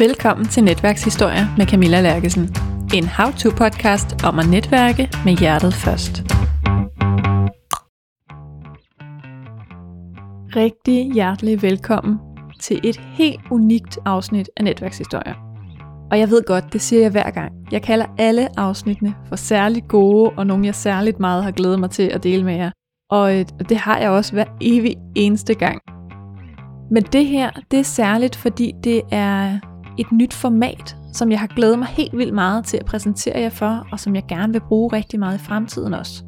Velkommen til Netværkshistorie med Camilla Lærkesen. En how-to podcast om at netværke med hjertet først. Rigtig hjertelig velkommen til et helt unikt afsnit af Netværkshistorie. Og jeg ved godt, det siger jeg hver gang. Jeg kalder alle afsnittene for særligt gode, og nogle jeg særligt meget har glædet mig til at dele med jer. Og øh, det har jeg også hver evig eneste gang. Men det her, det er særligt, fordi det er et nyt format, som jeg har glædet mig helt vildt meget til at præsentere jer for, og som jeg gerne vil bruge rigtig meget i fremtiden også.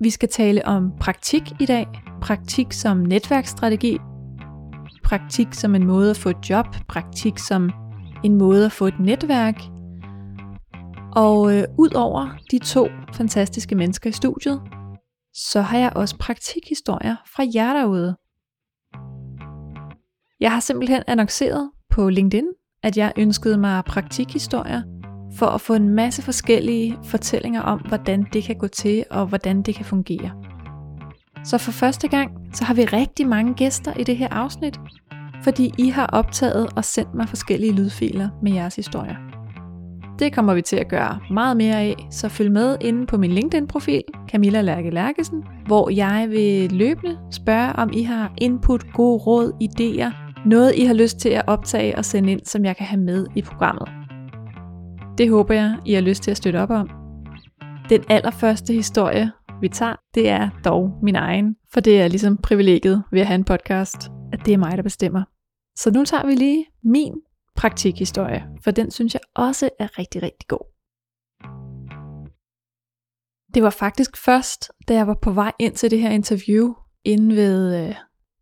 Vi skal tale om praktik i dag, praktik som netværksstrategi, praktik som en måde at få et job, praktik som en måde at få et netværk. Og øh, ud over de to fantastiske mennesker i studiet, så har jeg også praktikhistorier fra jer derude. Jeg har simpelthen annonceret på LinkedIn, at jeg ønskede mig praktikhistorier, for at få en masse forskellige fortællinger om, hvordan det kan gå til, og hvordan det kan fungere. Så for første gang, så har vi rigtig mange gæster i det her afsnit, fordi I har optaget og sendt mig forskellige lydfiler med jeres historier. Det kommer vi til at gøre meget mere af, så følg med inde på min LinkedIn-profil, Camilla Lærke Lærkesen, hvor jeg vil løbende spørge, om I har input, gode råd, idéer noget, I har lyst til at optage og sende ind, som jeg kan have med i programmet. Det håber jeg, I har lyst til at støtte op om. Den allerførste historie, vi tager, det er dog min egen, for det er ligesom privilegiet ved at have en podcast, at det er mig, der bestemmer. Så nu tager vi lige min praktikhistorie, for den synes jeg også er rigtig, rigtig god. Det var faktisk først, da jeg var på vej ind til det her interview, inde ved øh,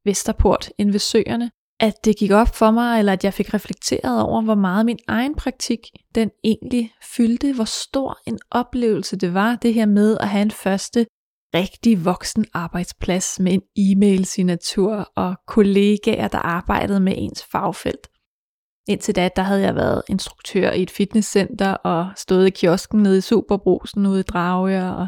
Vesterport, inde ved søerne, at det gik op for mig, eller at jeg fik reflekteret over, hvor meget min egen praktik, den egentlig fyldte, hvor stor en oplevelse det var, det her med at have en første rigtig voksen arbejdsplads med en e-mail-signatur og kollegaer, der arbejdede med ens fagfelt. Indtil da, der havde jeg været instruktør i et fitnesscenter og stået i kiosken nede i Superbrusen ude i Dragør og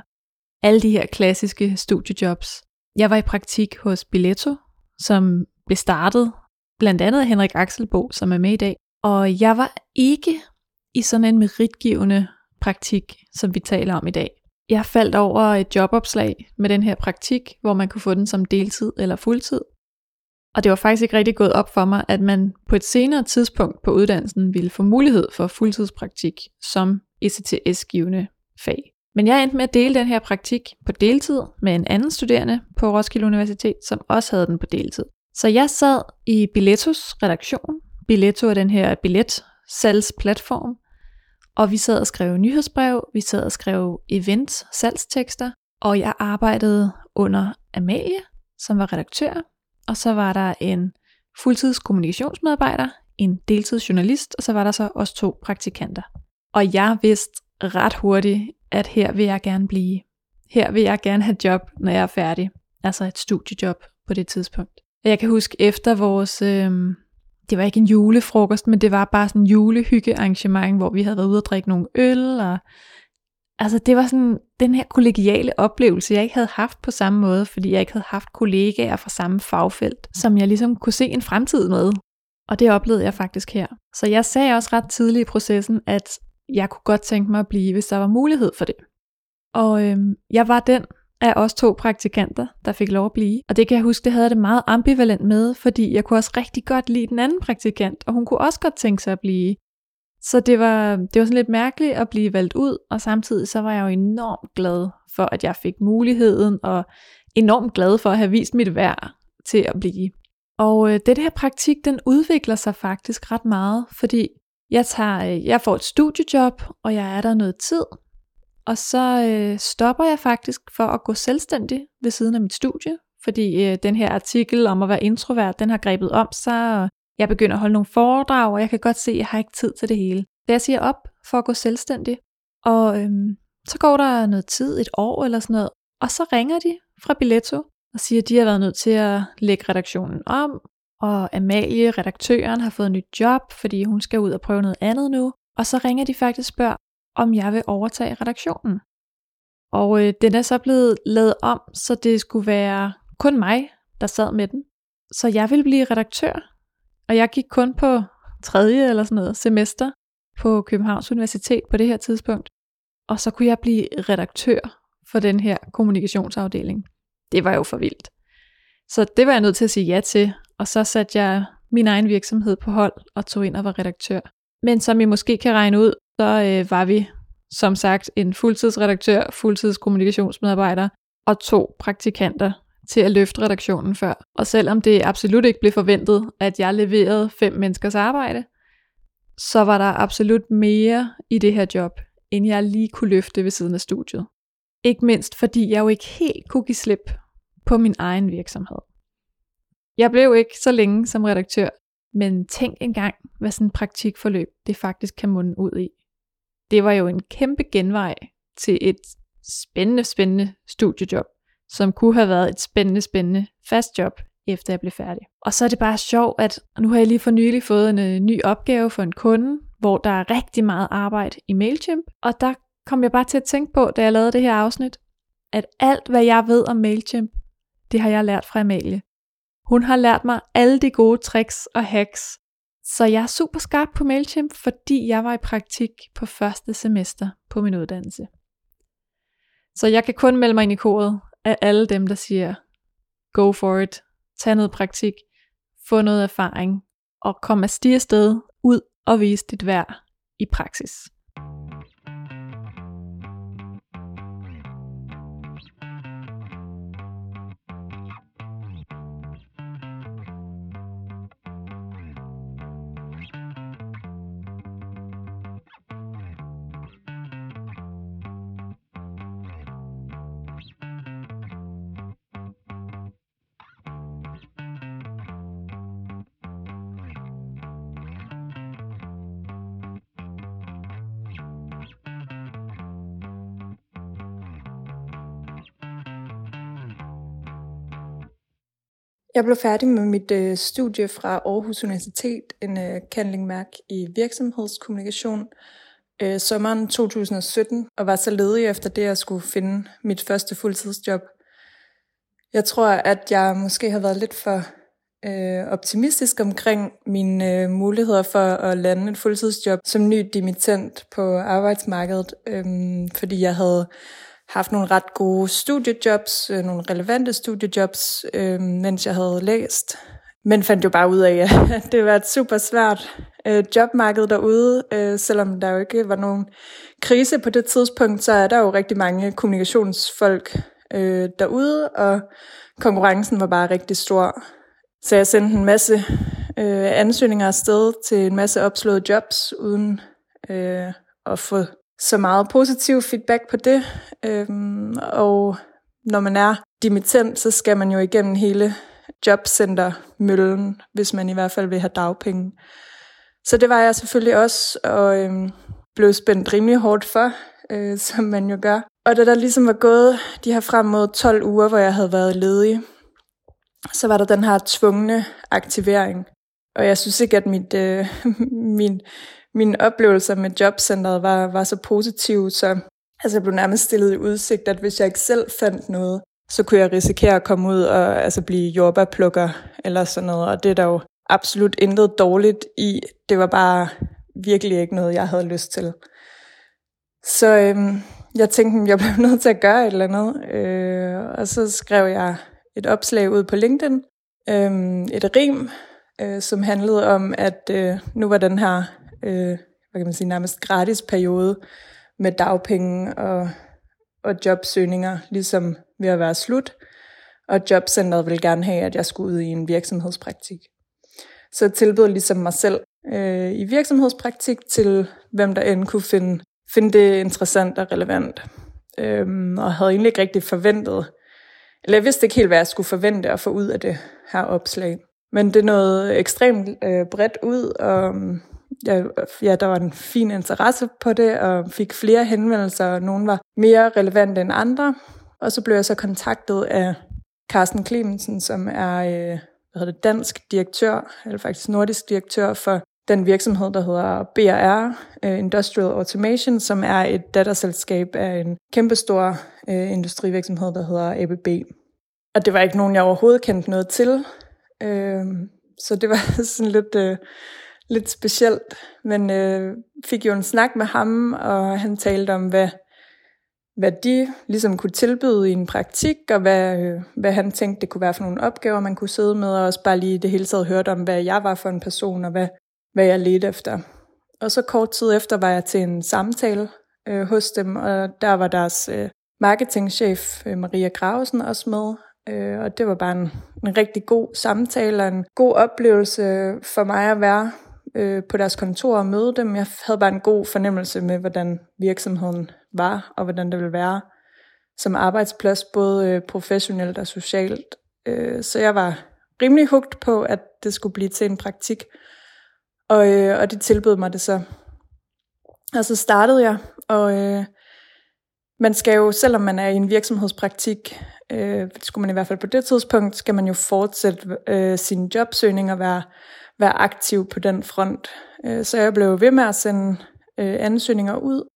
alle de her klassiske studiejobs. Jeg var i praktik hos Billetto, som blev startet blandt andet Henrik Axelbo, som er med i dag. Og jeg var ikke i sådan en meritgivende praktik, som vi taler om i dag. Jeg faldt over et jobopslag med den her praktik, hvor man kunne få den som deltid eller fuldtid. Og det var faktisk ikke rigtig gået op for mig, at man på et senere tidspunkt på uddannelsen ville få mulighed for fuldtidspraktik som ECTS-givende fag. Men jeg endte med at dele den her praktik på deltid med en anden studerende på Roskilde Universitet, som også havde den på deltid. Så jeg sad i Billettos redaktion. Billetto er den her billetsalgsplatform. Og vi sad og skrev nyhedsbrev, vi sad og skrev event salgstekster, og jeg arbejdede under Amalie, som var redaktør, og så var der en fuldtids kommunikationsmedarbejder, en deltidsjournalist, og så var der så også to praktikanter. Og jeg vidste ret hurtigt, at her vil jeg gerne blive. Her vil jeg gerne have job, når jeg er færdig. Altså et studiejob på det tidspunkt. Jeg kan huske efter vores, øh, det var ikke en julefrokost, men det var bare sådan en julehyggearrangement, hvor vi havde været ude og drikke nogle øl, og altså det var sådan den her kollegiale oplevelse, jeg ikke havde haft på samme måde, fordi jeg ikke havde haft kollegaer fra samme fagfelt, som jeg ligesom kunne se en fremtid med. Og det oplevede jeg faktisk her. Så jeg sagde også ret tidligt i processen, at jeg kunne godt tænke mig at blive, hvis der var mulighed for det. Og øh, jeg var den, af os to praktikanter, der fik lov at blive. Og det kan jeg huske, det havde det meget ambivalent med, fordi jeg kunne også rigtig godt lide den anden praktikant, og hun kunne også godt tænke sig at blive. Så det var, det var sådan lidt mærkeligt at blive valgt ud, og samtidig så var jeg jo enormt glad for, at jeg fik muligheden, og enormt glad for at have vist mit værd til at blive. Og øh, det her praktik, den udvikler sig faktisk ret meget, fordi jeg, tager, øh, jeg får et studiejob, og jeg er der noget tid, og så øh, stopper jeg faktisk for at gå selvstændig ved siden af mit studie, fordi øh, den her artikel om at være introvert, den har grebet om sig, og jeg begynder at holde nogle foredrag, og jeg kan godt se, at jeg har ikke tid til det hele. Så jeg siger op for at gå selvstændig, og øh, så går der noget tid, et år eller sådan noget, og så ringer de fra Billetto og siger, at de har været nødt til at lægge redaktionen om, og Amalie, redaktøren, har fået et nyt job, fordi hun skal ud og prøve noget andet nu. Og så ringer de faktisk og spørger, om jeg vil overtage redaktionen. Og øh, den er så blevet lavet om, så det skulle være kun mig, der sad med den. Så jeg ville blive redaktør, og jeg gik kun på tredje eller sådan noget semester på Københavns Universitet på det her tidspunkt. Og så kunne jeg blive redaktør for den her kommunikationsafdeling. Det var jo for vildt. Så det var jeg nødt til at sige ja til, og så satte jeg min egen virksomhed på hold og tog ind og var redaktør. Men som I måske kan regne ud, så øh, var vi som sagt en fuldtidsredaktør, fuldtidskommunikationsmedarbejder og to praktikanter til at løfte redaktionen før. Og selvom det absolut ikke blev forventet, at jeg leverede fem menneskers arbejde, så var der absolut mere i det her job, end jeg lige kunne løfte ved siden af studiet. Ikke mindst fordi jeg jo ikke helt kunne give slip på min egen virksomhed. Jeg blev ikke så længe som redaktør, men tænk engang, hvad sådan en praktikforløb det faktisk kan munde ud i. Det var jo en kæmpe genvej til et spændende, spændende studiejob, som kunne have været et spændende, spændende fast job, efter jeg blev færdig. Og så er det bare sjovt, at nu har jeg lige for nylig fået en øh, ny opgave for en kunde, hvor der er rigtig meget arbejde i MailChimp, og der kom jeg bare til at tænke på, da jeg lavede det her afsnit, at alt hvad jeg ved om MailChimp, det har jeg lært fra Amalie. Hun har lært mig alle de gode tricks og hacks, så jeg er super skarp på MailChimp, fordi jeg var i praktik på første semester på min uddannelse. Så jeg kan kun melde mig ind i koret af alle dem, der siger, go for it, tag noget praktik, få noget erfaring, og kom af sted ud og vise dit værd i praksis. Jeg blev færdig med mit øh, studie fra Aarhus Universitet, en øh, kandlingmærk i virksomhedskommunikation, øh, sommeren 2017, og var så ledig efter det, at skulle finde mit første fuldtidsjob. Jeg tror, at jeg måske har været lidt for øh, optimistisk omkring mine øh, muligheder for at lande et fuldtidsjob som ny dimittent på arbejdsmarkedet, øh, fordi jeg havde haft nogle ret gode studiejobs, øh, nogle relevante studiejobs, øh, mens jeg havde læst. Men fandt jo bare ud af, at det var et super svært øh, jobmarked derude, øh, selvom der jo ikke var nogen krise på det tidspunkt, så er der jo rigtig mange kommunikationsfolk øh, derude, og konkurrencen var bare rigtig stor. Så jeg sendte en masse øh, ansøgninger afsted til en masse opslåede jobs, uden øh, at få så meget positiv feedback på det. Øhm, og når man er dimittent, så skal man jo igennem hele jobcentermøllen, hvis man i hvert fald vil have dagpenge. Så det var jeg selvfølgelig også, og øhm, blev spændt rimelig hårdt for, øh, som man jo gør. Og da der ligesom var gået de her frem mod 12 uger, hvor jeg havde været ledig, så var der den her tvungne aktivering. Og jeg synes ikke, at mit, øh, min, mine oplevelser med jobcentret var, var så positive, så altså, jeg blev nærmest stillet i udsigt, at hvis jeg ikke selv fandt noget, så kunne jeg risikere at komme ud og altså, blive jordbærplukker eller sådan noget, og det er der jo absolut intet dårligt i. Det var bare virkelig ikke noget, jeg havde lyst til. Så øhm, jeg tænkte, hmm, jeg blev nødt til at gøre et eller andet, øh, og så skrev jeg et opslag ud på LinkedIn, øh, et rim, øh, som handlede om, at øh, nu var den her øh, hvad kan man sige, nærmest gratis periode med dagpenge og, og jobsøgninger, ligesom ved at være slut. Og jobcentret ville gerne have, at jeg skulle ud i en virksomhedspraktik. Så jeg tilbød ligesom mig selv øh, i virksomhedspraktik til, hvem der end kunne finde, finde det interessant og relevant. Øhm, og havde egentlig ikke rigtig forventet, eller jeg vidste ikke helt, hvad jeg skulle forvente at få ud af det her opslag. Men det nåede ekstremt øh, bredt ud, og jeg, ja, der var en fin interesse på det, og fik flere henvendelser, og nogle var mere relevante end andre. Og så blev jeg så kontaktet af Carsten Clemensen, som er øh, hvad hedder det, dansk direktør, eller faktisk nordisk direktør for den virksomhed, der hedder BRR, øh, Industrial Automation, som er et datterselskab af en kæmpestor øh, industrivirksomhed, der hedder ABB. Og det var ikke nogen, jeg overhovedet kendte noget til. Øh, så det var sådan lidt... Øh, Lidt specielt, men øh, fik jo en snak med ham, og han talte om, hvad, hvad de ligesom kunne tilbyde i en praktik, og hvad, øh, hvad han tænkte, det kunne være for nogle opgaver, man kunne sidde med, og også bare lige det hele taget hørte om, hvad jeg var for en person, og hvad, hvad jeg ledte efter. Og så kort tid efter var jeg til en samtale øh, hos dem, og der var deres øh, marketingchef øh, Maria Gravesen også med, øh, og det var bare en, en rigtig god samtale og en god oplevelse for mig at være øh, på deres kontor og møde dem. Jeg havde bare en god fornemmelse med, hvordan virksomheden var, og hvordan det ville være som arbejdsplads, både øh, professionelt og socialt. Øh, så jeg var rimelig hugt på, at det skulle blive til en praktik. Og, øh, og de tilbød mig det så. Og så startede jeg, og øh, man skal jo, selvom man er i en virksomhedspraktik, øh, det skulle man i hvert fald på det tidspunkt, skal man jo fortsætte øh, sin jobsøgning og være, være aktiv på den front. Øh, så jeg blev ved med at sende øh, ansøgninger ud.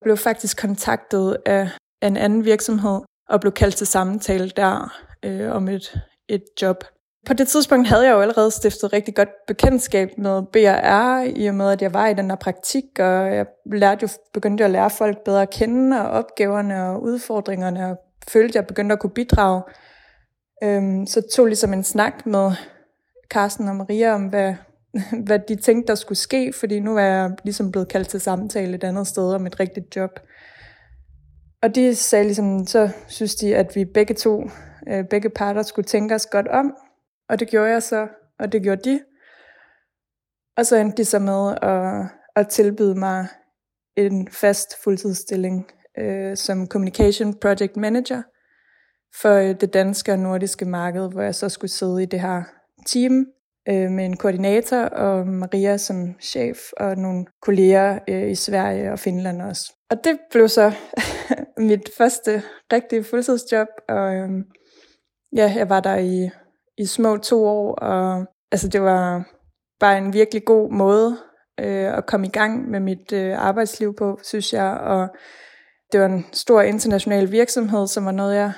Jeg blev faktisk kontaktet af, af en anden virksomhed og blev kaldt til samtale der øh, om et, et job. På det tidspunkt havde jeg jo allerede stiftet rigtig godt bekendtskab med BRR, i og med at jeg var i den her praktik, og jeg lærte jo, begyndte at lære folk bedre at kende, og opgaverne og udfordringerne, og følte, at jeg begyndte at kunne bidrage. Øhm, så tog ligesom en snak med Carsten og Maria om, hvad, hvad de tænkte, der skulle ske, fordi nu er jeg ligesom blevet kaldt til samtale et andet sted om et rigtigt job. Og de sagde ligesom, så synes de, at vi begge to, øh, begge parter skulle tænke os godt om, og det gjorde jeg så, og det gjorde de. Og så endte de så med at, at tilbyde mig en fast fuldtidsstilling øh, som Communication Project Manager for øh, det danske og nordiske marked, hvor jeg så skulle sidde i det her team øh, med en koordinator og Maria som chef og nogle kolleger øh, i Sverige og Finland også. Og det blev så mit første rigtige fuldtidsjob, og øh, ja, jeg var der i i små to år, og altså det var bare en virkelig god måde øh, at komme i gang med mit øh, arbejdsliv på, synes jeg, og det var en stor international virksomhed, som var noget, jeg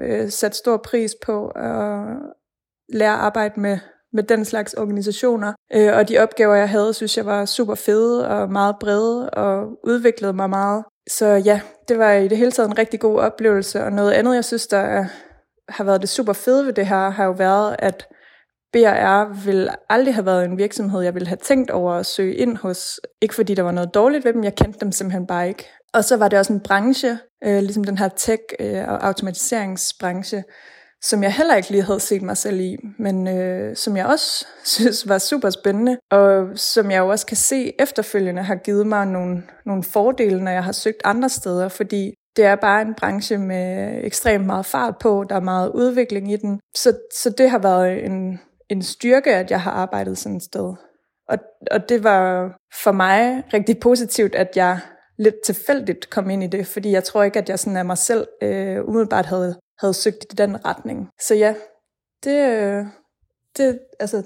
øh, satte stor pris på, og, lære at arbejde med, med den slags organisationer. Øh, og de opgaver, jeg havde, synes jeg var super fede og meget brede, og udviklede mig meget. Så ja, det var i det hele taget en rigtig god oplevelse, og noget andet, jeg synes, der er har været det super fede ved det her, har jo været, at BR vil aldrig have været en virksomhed, jeg ville have tænkt over at søge ind hos. Ikke fordi der var noget dårligt ved dem, jeg kendte dem simpelthen bare ikke. Og så var det også en branche, øh, ligesom den her tech- øh, og automatiseringsbranche, som jeg heller ikke lige havde set mig selv i, men øh, som jeg også synes var super spændende, og som jeg jo også kan se efterfølgende har givet mig nogle, nogle fordele, når jeg har søgt andre steder, fordi det er bare en branche med ekstremt meget fart på, der er meget udvikling i den. Så, så det har været en, en styrke, at jeg har arbejdet sådan et sted. Og, og det var for mig rigtig positivt, at jeg lidt tilfældigt kom ind i det, fordi jeg tror ikke, at jeg sådan af mig selv øh, umiddelbart havde, havde søgt i den retning. Så ja, det, øh, det, altså,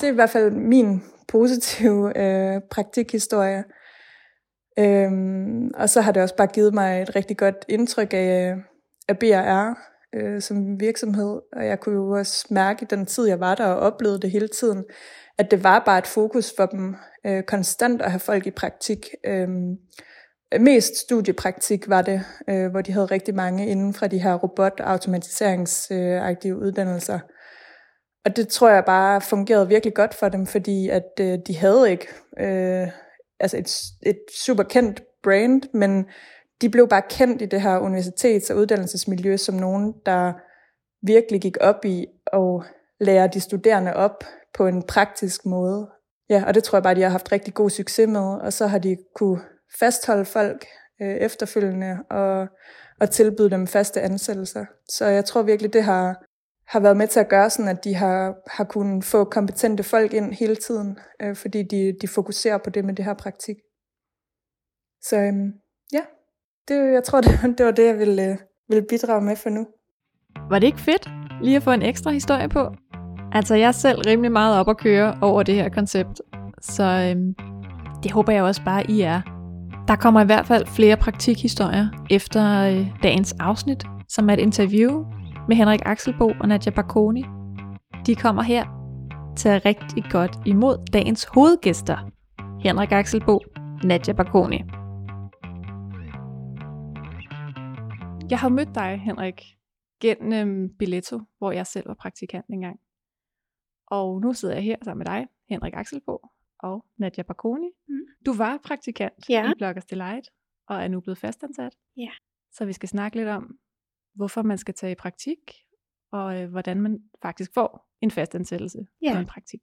det er i hvert fald min positive øh, praktikhistorie. Øhm, og så har det også bare givet mig et rigtig godt indtryk af, øh, af BRR øh, som virksomhed, og jeg kunne jo også mærke den tid, jeg var der og oplevede det hele tiden, at det var bare et fokus for dem øh, konstant at have folk i praktik. Øh, mest studiepraktik var det, øh, hvor de havde rigtig mange inden fra de her robot-automatiseringsagtige øh, uddannelser. Og det tror jeg bare fungerede virkelig godt for dem, fordi at øh, de havde ikke øh, altså et, et super kendt brand, men de blev bare kendt i det her universitets- og uddannelsesmiljø som nogen, der virkelig gik op i at lære de studerende op på en praktisk måde. Ja, og det tror jeg bare, de har haft rigtig god succes med, og så har de kunne fastholde folk øh, efterfølgende og, og tilbyde dem faste ansættelser. Så jeg tror virkelig, det har, har været med til at gøre sådan, at de har, har kunnet få kompetente folk ind hele tiden, øh, fordi de, de fokuserer på det med det her praktik. Så øhm, ja, det, jeg tror, det, det var det, jeg ville, øh, ville bidrage med for nu. Var det ikke fedt lige at få en ekstra historie på? Altså, jeg er selv rimelig meget op at køre over det her koncept, så øhm, det håber jeg også bare, I er. Der kommer i hvert fald flere praktikhistorier efter øh, dagens afsnit, som er et interview med Henrik Axelbo og Nadja Barkoni. De kommer her tage rigtig godt imod dagens hovedgæster. Henrik Axelbo, Nadja Bakoni. Jeg har mødt dig, Henrik, gennem øhm, Billetto, hvor jeg selv var praktikant engang. Og nu sidder jeg her sammen med dig, Henrik Axelbo og Nadja Bakoni. Mm. Du var praktikant ja. i Bloggers Delight og er nu blevet fastansat. Ja. Så vi skal snakke lidt om, hvorfor man skal tage i praktik, og øh, hvordan man faktisk får en fastansættelse ja. på en praktik.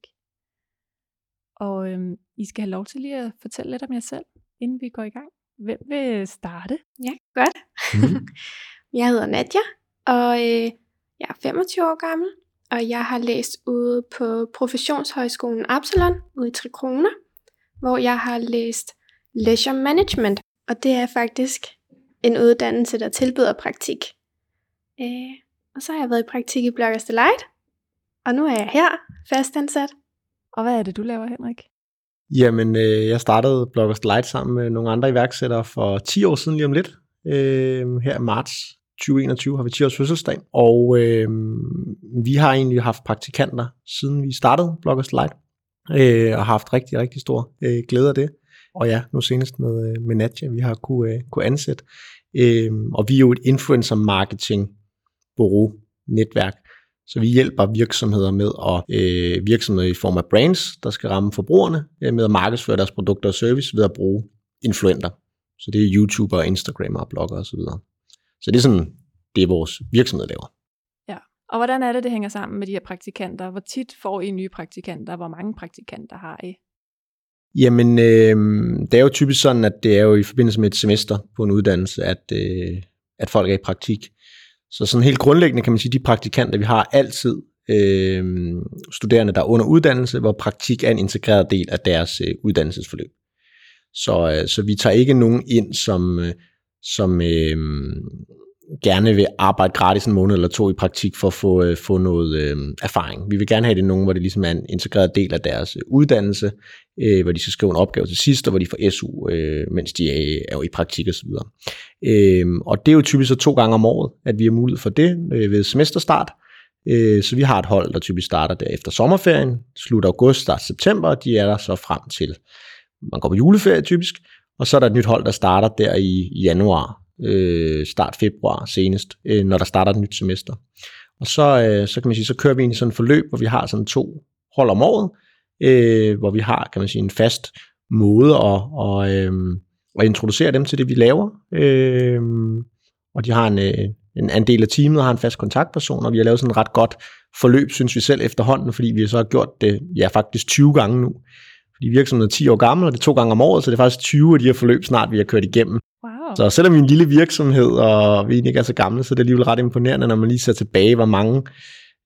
Og øh, I skal have lov til lige at fortælle lidt om jer selv, inden vi går i gang. Hvem vil starte? Ja, godt. Mm. jeg hedder Nadja, og øh, jeg er 25 år gammel, og jeg har læst ude på Professionshøjskolen Absalon ude i Trikroner, hvor jeg har læst Leisure Management, og det er faktisk en uddannelse, der tilbyder praktik. Øh, og så har jeg været i praktik i Bloggers Delight, og nu er jeg her, fastansat. Og hvad er det, du laver, Henrik? Jamen, øh, jeg startede Bloggers Delight sammen med nogle andre iværksættere for 10 år siden lige om lidt. Øh, her i marts 2021 har vi 10 års fødselsdag, og øh, vi har egentlig haft praktikanter, siden vi startede Bloggers Light, øh, og har haft rigtig, rigtig stor øh, glæde af det. Og ja, nu senest med, øh, med Nadja, vi har kunne, øh, kunne ansætte. Øh, og vi er jo et influencer marketing bureau netværk, så vi hjælper virksomheder med at øh, virksomheder i form af brands, der skal ramme forbrugerne øh, med at markedsføre deres produkter og service ved at bruge influenter. Så det er YouTuber, Instagrammer, blogger osv. Så, det er sådan, det vores virksomhed laver. Ja, og hvordan er det, det hænger sammen med de her praktikanter? Hvor tit får I nye praktikanter? Hvor mange praktikanter har I? Jamen, øh, det er jo typisk sådan, at det er jo i forbindelse med et semester på en uddannelse, at, øh, at folk er i praktik. Så sådan helt grundlæggende kan man sige, de praktikanter, vi har altid øh, studerende, der er under uddannelse, hvor praktik er en integreret del af deres øh, uddannelsesforløb. Så, øh, så vi tager ikke nogen ind, som, øh, som øh, gerne vil arbejde gratis en måned eller to i praktik for at få, øh, få noget øh, erfaring. Vi vil gerne have det nogen, hvor det ligesom er en integreret del af deres øh, uddannelse, øh, hvor de skal skrive en opgave til sidst, og hvor de får SU, øh, mens de er, er i praktik osv. Øh, og det er jo typisk så to gange om året, at vi har mulighed for det øh, ved semesterstart. Øh, så vi har et hold, der typisk starter der efter sommerferien, slut august, start september, og de er der så frem til, man går på juleferie typisk, og så er der et nyt hold, der starter der i, januar, øh, start februar senest, øh, når der starter et nyt semester. Og så, øh, så kan man sige, så kører vi ind i sådan et forløb, hvor vi har sådan to hold om året, øh, hvor vi har, kan man sige, en fast måde at, og, øh, at introducere dem til det, vi laver. Øh, og de har en, øh, en, andel af teamet og har en fast kontaktperson, og vi har lavet sådan et ret godt forløb, synes vi selv efterhånden, fordi vi så har gjort det ja, faktisk 20 gange nu. Fordi virksomheden er 10 år gammel, og det er to gange om året, så det er faktisk 20 af de her forløb snart, vi har kørt igennem. Wow. Så selvom vi er en lille virksomhed, og vi ikke er så gamle, så er det alligevel ret imponerende, når man lige ser tilbage, hvor mange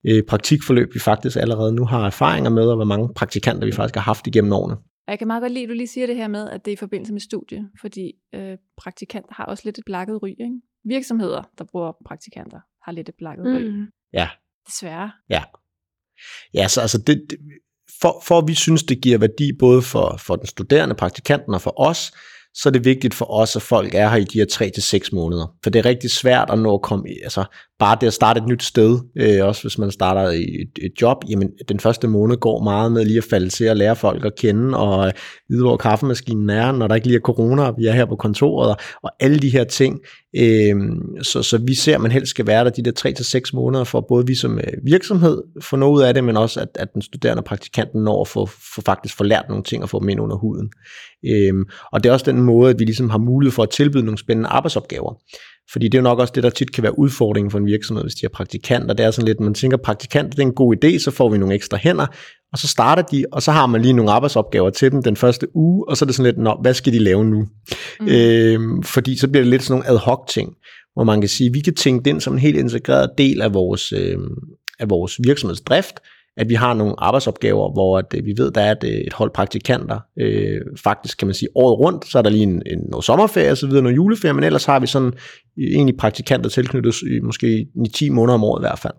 øh, praktikforløb vi faktisk allerede nu har erfaringer med, og hvor mange praktikanter vi faktisk har haft igennem årene. Jeg kan meget godt lide, at du lige siger det her med, at det er i forbindelse med studie, fordi øh, praktikanter har også lidt et blakket ry. Ikke? Virksomheder, der bruger praktikanter, har lidt et blakket mm. ry. Ja. Desværre. Ja. Ja, så altså det, det for, for at vi synes, det giver værdi både for, for den studerende, praktikanten og for os, så er det vigtigt for os, at folk er her i de her 3 til måneder. For det er rigtig svært at nå at komme i, altså bare det at starte et nyt sted, øh, også hvis man starter i et, et job, jamen den første måned går meget med lige at falde til at lære folk at kende, og øh, vide, hvor kaffemaskinen er, når der ikke lige er corona, og vi er her på kontoret, og, og alle de her ting. Øh, så, så vi ser, at man helst skal være der de der 3 til seks måneder, for både vi som øh, virksomhed får noget ud af det, men også at, at den studerende praktikanten når at få, få faktisk få lært nogle ting og få dem ind under huden. Øh, og det er også den måde, at vi ligesom har mulighed for at tilbyde nogle spændende arbejdsopgaver. Fordi det er jo nok også det, der tit kan være udfordringen for en virksomhed, hvis de har praktikanter. Det er sådan lidt, man tænker, praktikant det er en god idé, så får vi nogle ekstra hænder, og så starter de, og så har man lige nogle arbejdsopgaver til dem den første uge, og så er det sådan lidt, Nå, hvad skal de lave nu? Mm. Øh, fordi så bliver det lidt sådan nogle ad hoc ting, hvor man kan sige, vi kan tænke det ind som en helt integreret del af vores, øh, af vores virksomhedsdrift, at vi har nogle arbejdsopgaver, hvor at, øh, vi ved, der er et, øh, et hold praktikanter. Øh, faktisk kan man sige året rundt, så er der lige en, en noget sommerferie og så videre, noget juleferie, men ellers har vi sådan egentlig praktikanter tilknyttet i måske 10 måneder om året i hvert fald.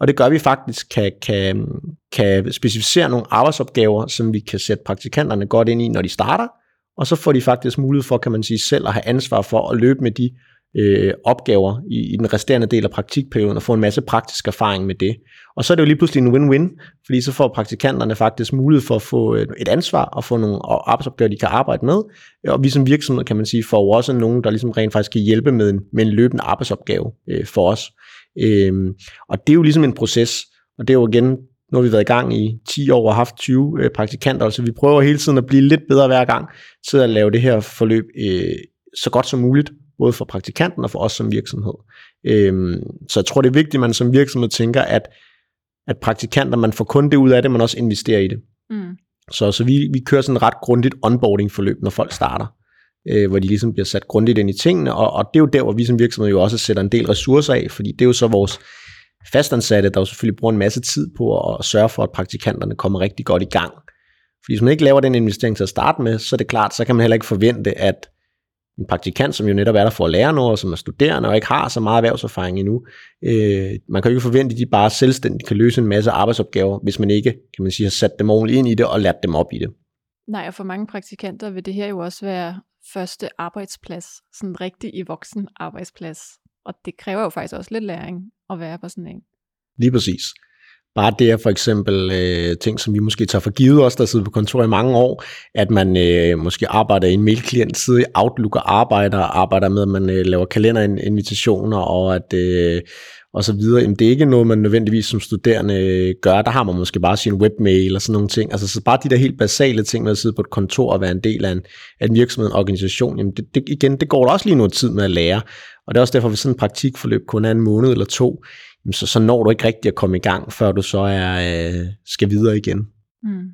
Og det gør vi faktisk kan, kan, kan specificere nogle arbejdsopgaver, som vi kan sætte praktikanterne godt ind i, når de starter, og så får de faktisk mulighed for, kan man sige, selv at have ansvar for at løbe med de øh, opgaver i, i den resterende del af praktikperioden og få en masse praktisk erfaring med det. Og så er det jo lige pludselig en win-win, fordi så får praktikanterne faktisk mulighed for at få øh, et ansvar og få nogle arbejdsopgaver, de kan arbejde med. Og vi som virksomhed, kan man sige, får jo også nogen, der ligesom rent faktisk kan hjælpe med en, med en løbende arbejdsopgave øh, for os. Øh, og det er jo ligesom en proces, og det er jo igen, nu har vi været i gang i 10 år og haft 20 øh, praktikanter, så vi prøver hele tiden at blive lidt bedre hver gang til at lave det her forløb øh, så godt som muligt, både for praktikanten og for os som virksomhed. Øh, så jeg tror, det er vigtigt, at man som virksomhed tænker, at, at praktikanter, man får kun det ud af det, man også investerer i det. Mm. Så, så vi, vi kører sådan et ret grundigt onboarding-forløb, når folk starter øh, hvor de ligesom bliver sat grundigt ind i tingene, og, og det er jo der, hvor vi som virksomhed jo også sætter en del ressourcer af, fordi det er jo så vores fastansatte, der jo selvfølgelig bruger en masse tid på at sørge for, at praktikanterne kommer rigtig godt i gang. Fordi hvis man ikke laver den investering til at starte med, så er det klart, så kan man heller ikke forvente, at en praktikant, som jo netop er der for at lære noget, og som er studerende og ikke har så meget erhvervserfaring endnu, øh, man kan jo ikke forvente, at de bare selvstændigt kan løse en masse arbejdsopgaver, hvis man ikke, kan man sige, har sat dem ordentligt ind i det og lært dem op i det. Nej, og for mange praktikanter vil det her jo også være første arbejdsplads, sådan rigtig i voksen arbejdsplads. Og det kræver jo faktisk også lidt læring at være på sådan en. Lige præcis. Bare det er for eksempel øh, ting, som vi måske tager for givet os, der sidder på kontor i mange år, at man øh, måske arbejder i en mailklient, side i Outlook og arbejder, arbejder med, at man øh, laver kalenderinvitationer, og at øh, og så videre. Jamen, det er ikke noget, man nødvendigvis som studerende øh, gør. Der har man måske bare sin webmail og sådan nogle ting. Altså så bare de der helt basale ting med at sidde på et kontor og være en del af en, af en virksomhed, en organisation, jamen det, det, igen, det går der også lige noget tid med at lære. Og det er også derfor, hvis sådan en praktikforløb kun er en måned eller to, så, så når du ikke rigtig at komme i gang, før du så er, øh, skal videre igen. Mm.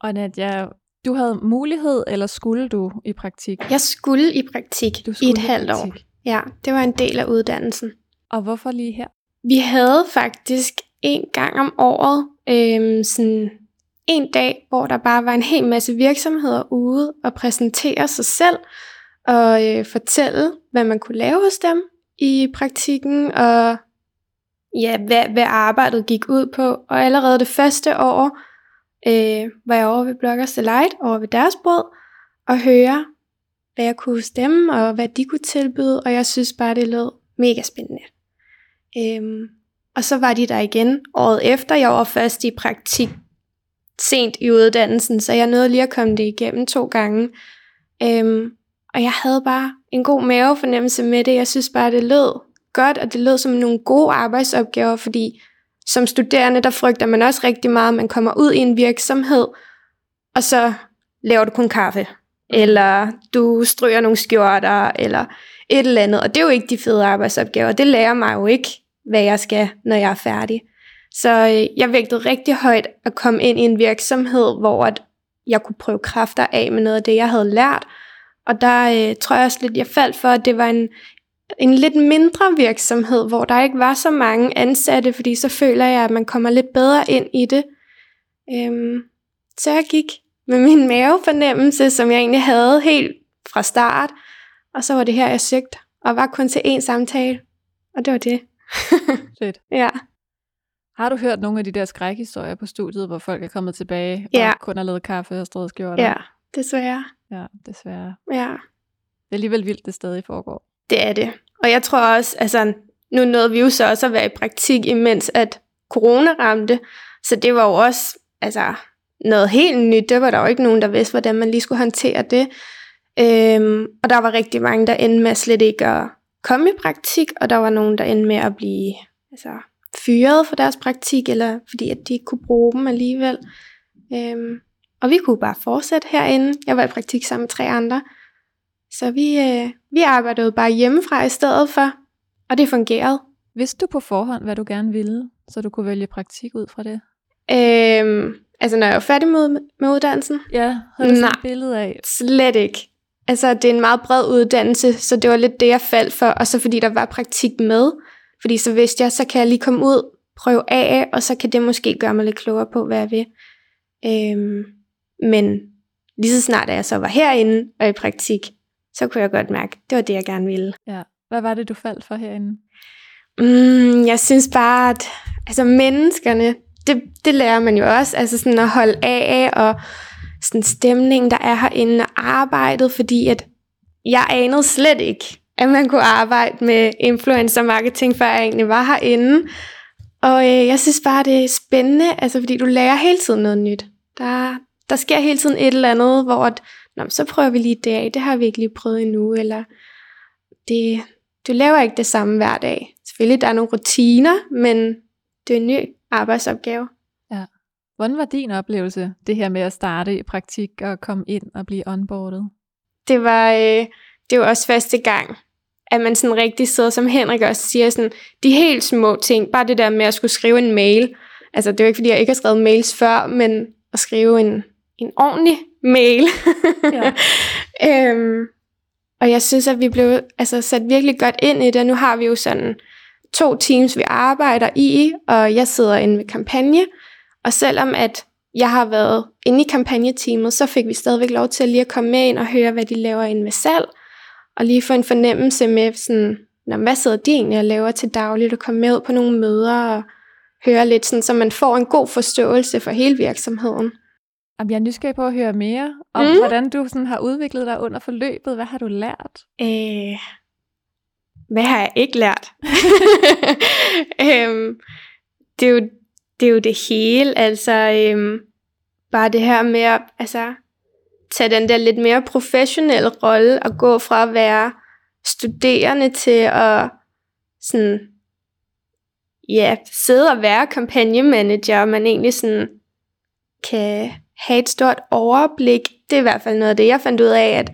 Og Nadia, du havde mulighed, eller skulle du i praktik? Jeg skulle i praktik du skulle i et halvt år. Ja, det var en del af uddannelsen. Og hvorfor lige her? Vi havde faktisk en gang om året øhm, sådan en dag, hvor der bare var en hel masse virksomheder ude og præsentere sig selv og øh, fortælle, hvad man kunne lave hos dem i praktikken, og ja, hvad, hvad arbejdet gik ud på. Og allerede det første år øh, var jeg over ved Bloggers Delight, over ved deres båd, og høre, hvad jeg kunne stemme, og hvad de kunne tilbyde, og jeg synes bare, det lød mega spændende. Øhm, og så var de der igen året efter. Jeg var først i praktik sent i uddannelsen, så jeg nåede lige at komme det igennem to gange. Øhm, og jeg havde bare en god mavefornemmelse med det. Jeg synes bare, det lød godt, og det lød som nogle gode arbejdsopgaver, fordi som studerende, der frygter man også rigtig meget, at man kommer ud i en virksomhed, og så laver du kun kaffe, eller du stryger nogle skjorter, eller et eller andet. Og det er jo ikke de fede arbejdsopgaver. Det lærer mig jo ikke hvad jeg skal, når jeg er færdig. Så øh, jeg vægtede rigtig højt at komme ind i en virksomhed, hvor at jeg kunne prøve kræfter af med noget af det, jeg havde lært. Og der øh, tror jeg også lidt, jeg faldt for, at det var en, en lidt mindre virksomhed, hvor der ikke var så mange ansatte, fordi så føler jeg, at man kommer lidt bedre ind i det. Øhm, så jeg gik med min mavefornemmelse, som jeg egentlig havde helt fra start, og så var det her, jeg søgte, og var kun til én samtale, og det var det. Fedt. Ja. Har du hørt nogle af de der skrækhistorier på studiet, hvor folk er kommet tilbage og ja. kun har lavet kaffe og strået skjorter? Ja, desværre. Ja, desværre. Ja. Det er alligevel vildt, det stadig foregår. Det er det. Og jeg tror også, altså nu nåede vi jo så også at være i praktik, imens at corona ramte. Så det var jo også altså, noget helt nyt. Det var der jo ikke nogen, der vidste, hvordan man lige skulle håndtere det. Øhm, og der var rigtig mange, der endte med slet ikke at komme i praktik, og der var nogen, der endte med at blive altså, fyret for deres praktik, eller fordi at de ikke kunne bruge dem alligevel. Øhm, og vi kunne bare fortsætte herinde. Jeg var i praktik sammen med tre andre. Så vi, øh, vi arbejdede bare hjemmefra i stedet for, og det fungerede. Vidste du på forhånd, hvad du gerne ville, så du kunne vælge praktik ud fra det? Øhm, altså når jeg var færdig med, med uddannelsen? Ja, havde du Nej, et billede af? slet ikke. Altså, det er en meget bred uddannelse, så det var lidt det, jeg faldt for. Og så fordi der var praktik med, fordi så vidste jeg, så kan jeg lige komme ud, prøve af, og så kan det måske gøre mig lidt klogere på, hvad jeg vil. Øhm, men lige så snart, at jeg så var herinde og i praktik, så kunne jeg godt mærke, det var det, jeg gerne ville. Ja. Hvad var det, du faldt for herinde? Mm, jeg synes bare, at altså, menneskerne, det, det lærer man jo også, altså sådan at holde af, og sådan stemning, der er herinde, og arbejdet, fordi at jeg anede slet ikke, at man kunne arbejde med influencer marketing, før jeg egentlig var herinde. Og øh, jeg synes bare, det er spændende, altså fordi du lærer hele tiden noget nyt. Der, der sker hele tiden et eller andet, hvor at, Nå, så prøver vi lige det af, det har vi ikke lige prøvet endnu, eller det, du laver ikke det samme hver dag. Selvfølgelig, der er nogle rutiner, men det er en ny arbejdsopgave. Ja. Hvordan var din oplevelse, det her med at starte i praktik og komme ind og blive onboardet? Det var, øh, det var også første gang, at man sådan rigtig sidder, som Henrik også siger, sådan, de helt små ting, bare det der med at skulle skrive en mail. Altså, det er jo ikke, fordi jeg ikke har skrevet mails før, men at skrive en, en ordentlig mail. Ja. øhm, og jeg synes, at vi blev altså, sat virkelig godt ind i det. Nu har vi jo sådan to teams, vi arbejder i, og jeg sidder inde ved kampagne. Og selvom at jeg har været inde i kampagneteamet, så fik vi stadigvæk lov til at lige at komme med ind og høre, hvad de laver inde ved salg. Og lige få en fornemmelse med, sådan, hvad sidder de egentlig og laver til dagligt, og komme med ud på nogle møder og høre lidt, sådan, så man får en god forståelse for hele virksomheden. Jeg er nysgerrig på at høre mere om, mm. hvordan du sådan har udviklet dig under forløbet. Hvad har du lært? Øh, hvad har jeg ikke lært? øhm, det, er jo, det er jo det hele. Altså, øhm, bare det her med at altså, tage den der lidt mere professionelle rolle og gå fra at være studerende til at sådan, ja, sidde og være kampagnemanager, og man egentlig sådan kan have et stort overblik. Det er i hvert fald noget af det, jeg fandt ud af, at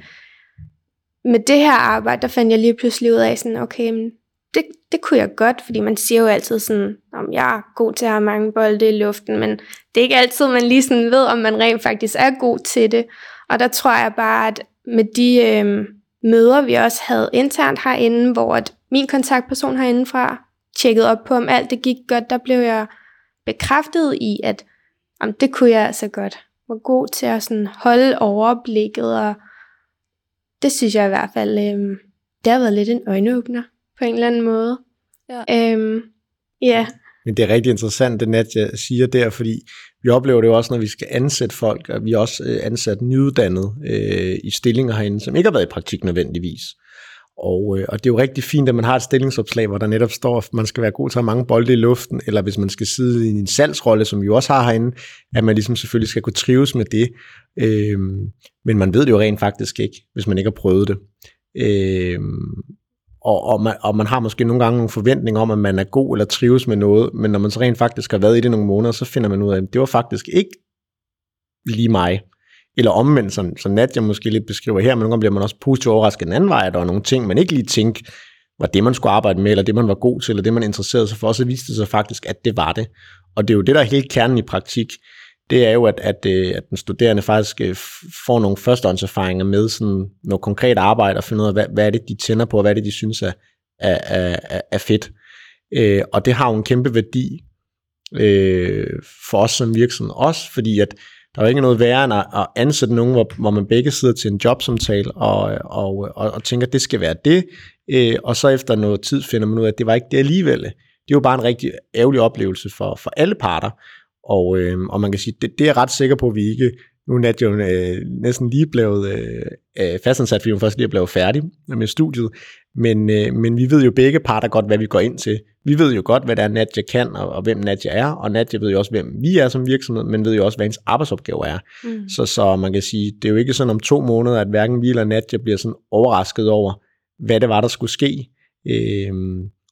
med det her arbejde, der fandt jeg lige pludselig ud af, sådan, okay, men det, det kunne jeg godt, fordi man siger jo altid sådan, om jeg er god til at have mange bolde i luften, men det er ikke altid, man lige sådan ved, om man rent faktisk er god til det. Og der tror jeg bare, at med de øh, møder, vi også havde internt herinde, hvor at min kontaktperson herindefra tjekkede op på, om alt det gik godt, der blev jeg bekræftet i, at om det kunne jeg altså godt. Var god til at sådan holde overblikket, og det synes jeg i hvert fald, øh, det har været lidt en øjenåbner på en eller anden måde. Ja. Øhm, ja. Men det er rigtig interessant, det Nadja siger der, fordi vi oplever det jo også, når vi skal ansætte folk, og vi har også øh, ansat nyuddannede øh, i stillinger herinde, som ikke har været i praktik nødvendigvis. Og, øh, og det er jo rigtig fint, at man har et stillingsopslag, hvor der netop står, at man skal være god til at have mange bolde i luften, eller hvis man skal sidde i en salgsrolle, som vi jo også har herinde, at man ligesom selvfølgelig skal kunne trives med det. Øh, men man ved det jo rent faktisk ikke, hvis man ikke har prøvet det. Øh, og, og, man, og man har måske nogle gange nogle forventninger om, at man er god eller trives med noget, men når man så rent faktisk har været i det nogle måneder, så finder man ud af, at det var faktisk ikke lige mig. Eller omvendt, som, som Nadia måske lidt beskriver her, men nogle gange bliver man også positivt overrasket en anden vej, at der er nogle ting, man ikke lige tænkte, var det, man skulle arbejde med, eller det, man var god til, eller det, man interesserede sig for, så viste det sig faktisk, at det var det. Og det er jo det, der er helt kernen i praktik det er jo, at, at, øh, at den studerende faktisk øh, får nogle førstehåndserfaringer med sådan noget konkret arbejde, og finder ud af, hvad, hvad er det, de tænder på, og hvad er det, de synes er, er, er, er fedt. Øh, og det har jo en kæmpe værdi øh, for os som virksomhed også, fordi at der var ikke noget værre end at, ansætte nogen, hvor, hvor man begge sidder til en jobsamtale og, og, og, og tænker, at det skal være det, øh, og så efter noget tid finder man ud af, at det var ikke det alligevel. Det er jo bare en rigtig ærgerlig oplevelse for, for alle parter, og, øh, og man kan sige, det, det er jeg ret sikker på, at vi ikke, nu er Nadia jo øh, næsten lige blevet øh, øh, fastansat, fordi hun først lige er blevet færdig med studiet, men, øh, men vi ved jo begge parter godt, hvad vi går ind til. Vi ved jo godt, hvad det er, Nadia kan, og, og hvem Nadia er, og Nadia ved jo også, hvem vi er som virksomhed, men ved jo også, hvad hendes arbejdsopgave er. Mm. Så, så man kan sige, det er jo ikke sådan om to måneder, at hverken vi eller Nadia bliver sådan overrasket over, hvad det var, der skulle ske. Øh,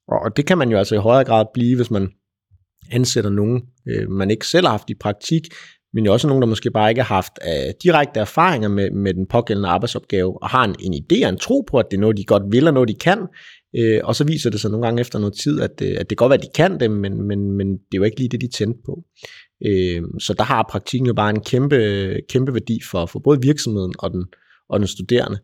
og det kan man jo altså i højere grad blive, hvis man ansætter nogen, øh, man ikke selv har haft i praktik, men jo også nogen, der måske bare ikke har haft uh, direkte erfaringer med, med den pågældende arbejdsopgave, og har en, en idé og en tro på, at det er noget, de godt vil, og noget, de kan, øh, og så viser det sig nogle gange efter noget tid, at, øh, at det godt være, at de kan det, men, men, men det er jo ikke lige det, de tændte på. Øh, så der har praktikken jo bare en kæmpe, kæmpe værdi for, for både virksomheden og den, og den studerende,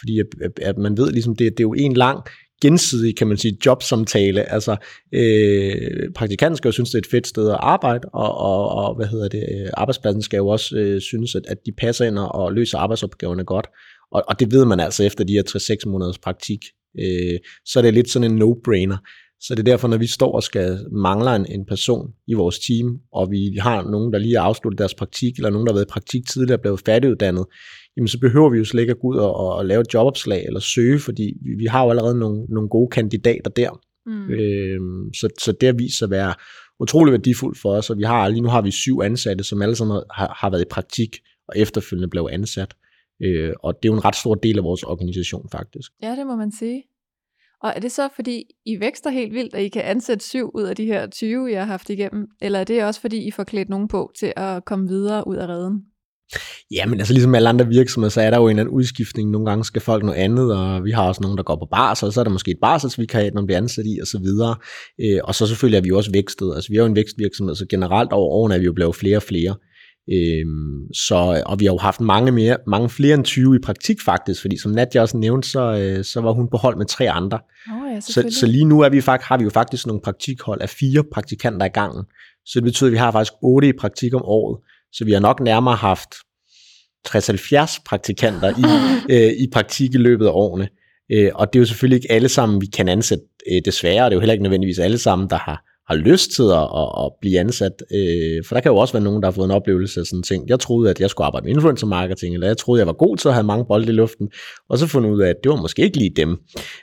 fordi at, at man ved ligesom, det, det er jo en lang gensidig, kan man sige, jobsamtale. Altså, øh, praktikanten skal jo synes, det er et fedt sted at arbejde, og, og, og hvad hedder det, øh, arbejdspladsen skal jo også øh, synes, at, at de passer ind og løser arbejdsopgaverne godt. Og, og det ved man altså efter de her 3-6 måneders praktik. Øh, så er det lidt sådan en no-brainer. Så det er derfor, når vi står og skal mangler en, en person i vores team, og vi har nogen, der lige har afsluttet deres praktik, eller nogen, der har været i praktik tidligere og blevet færdiguddannet, jamen så behøver vi jo slet ikke at gå ud og, og lave et jobopslag eller søge, fordi vi, vi har jo allerede nogle, nogle gode kandidater der. Mm. Øhm, så, så det har vist sig at være utrolig værdifuldt for os, og vi har, lige nu har vi syv ansatte, som alle sammen har, har været i praktik og efterfølgende blev ansat. Øh, og det er jo en ret stor del af vores organisation faktisk. Ja, det må man sige. Og er det så, fordi I vækster helt vildt, at I kan ansætte syv ud af de her 20, jeg har haft igennem? Eller er det også, fordi I får klædt nogen på til at komme videre ud af redden? Ja, men altså ligesom alle andre virksomheder, så er der jo en eller anden udskiftning. Nogle gange skal folk noget andet, og vi har også nogen, der går på barsel, og så er der måske et barselsvikariat, man bliver ansat i, og så videre. Øh, og så selvfølgelig er vi jo også vækstet. Altså vi er jo en vækstvirksomhed, så generelt over årene er vi jo blevet flere og flere. Øhm, så, og vi har jo haft mange, mere, mange flere end 20 i praktik faktisk, fordi som Nadia også nævnte, så, øh, så var hun på hold med tre andre. Oh, ja, så, så lige nu er vi faktisk, har vi jo faktisk nogle praktikhold af fire praktikanter i gangen. Så det betyder, at vi har faktisk otte i praktik om året. Så vi har nok nærmere haft 60-70 praktikanter i, øh, i praktik i løbet af årene. Øh, og det er jo selvfølgelig ikke alle sammen, vi kan ansætte øh, desværre, og det er jo heller ikke nødvendigvis alle sammen, der har, har lyst til at, at, at blive ansat. Øh, for der kan jo også være nogen, der har fået en oplevelse af sådan ting. Jeg troede, at jeg skulle arbejde med influencer marketing, eller jeg troede, jeg var god til at have mange bolde i luften, og så fundet ud af, at det var måske ikke lige dem.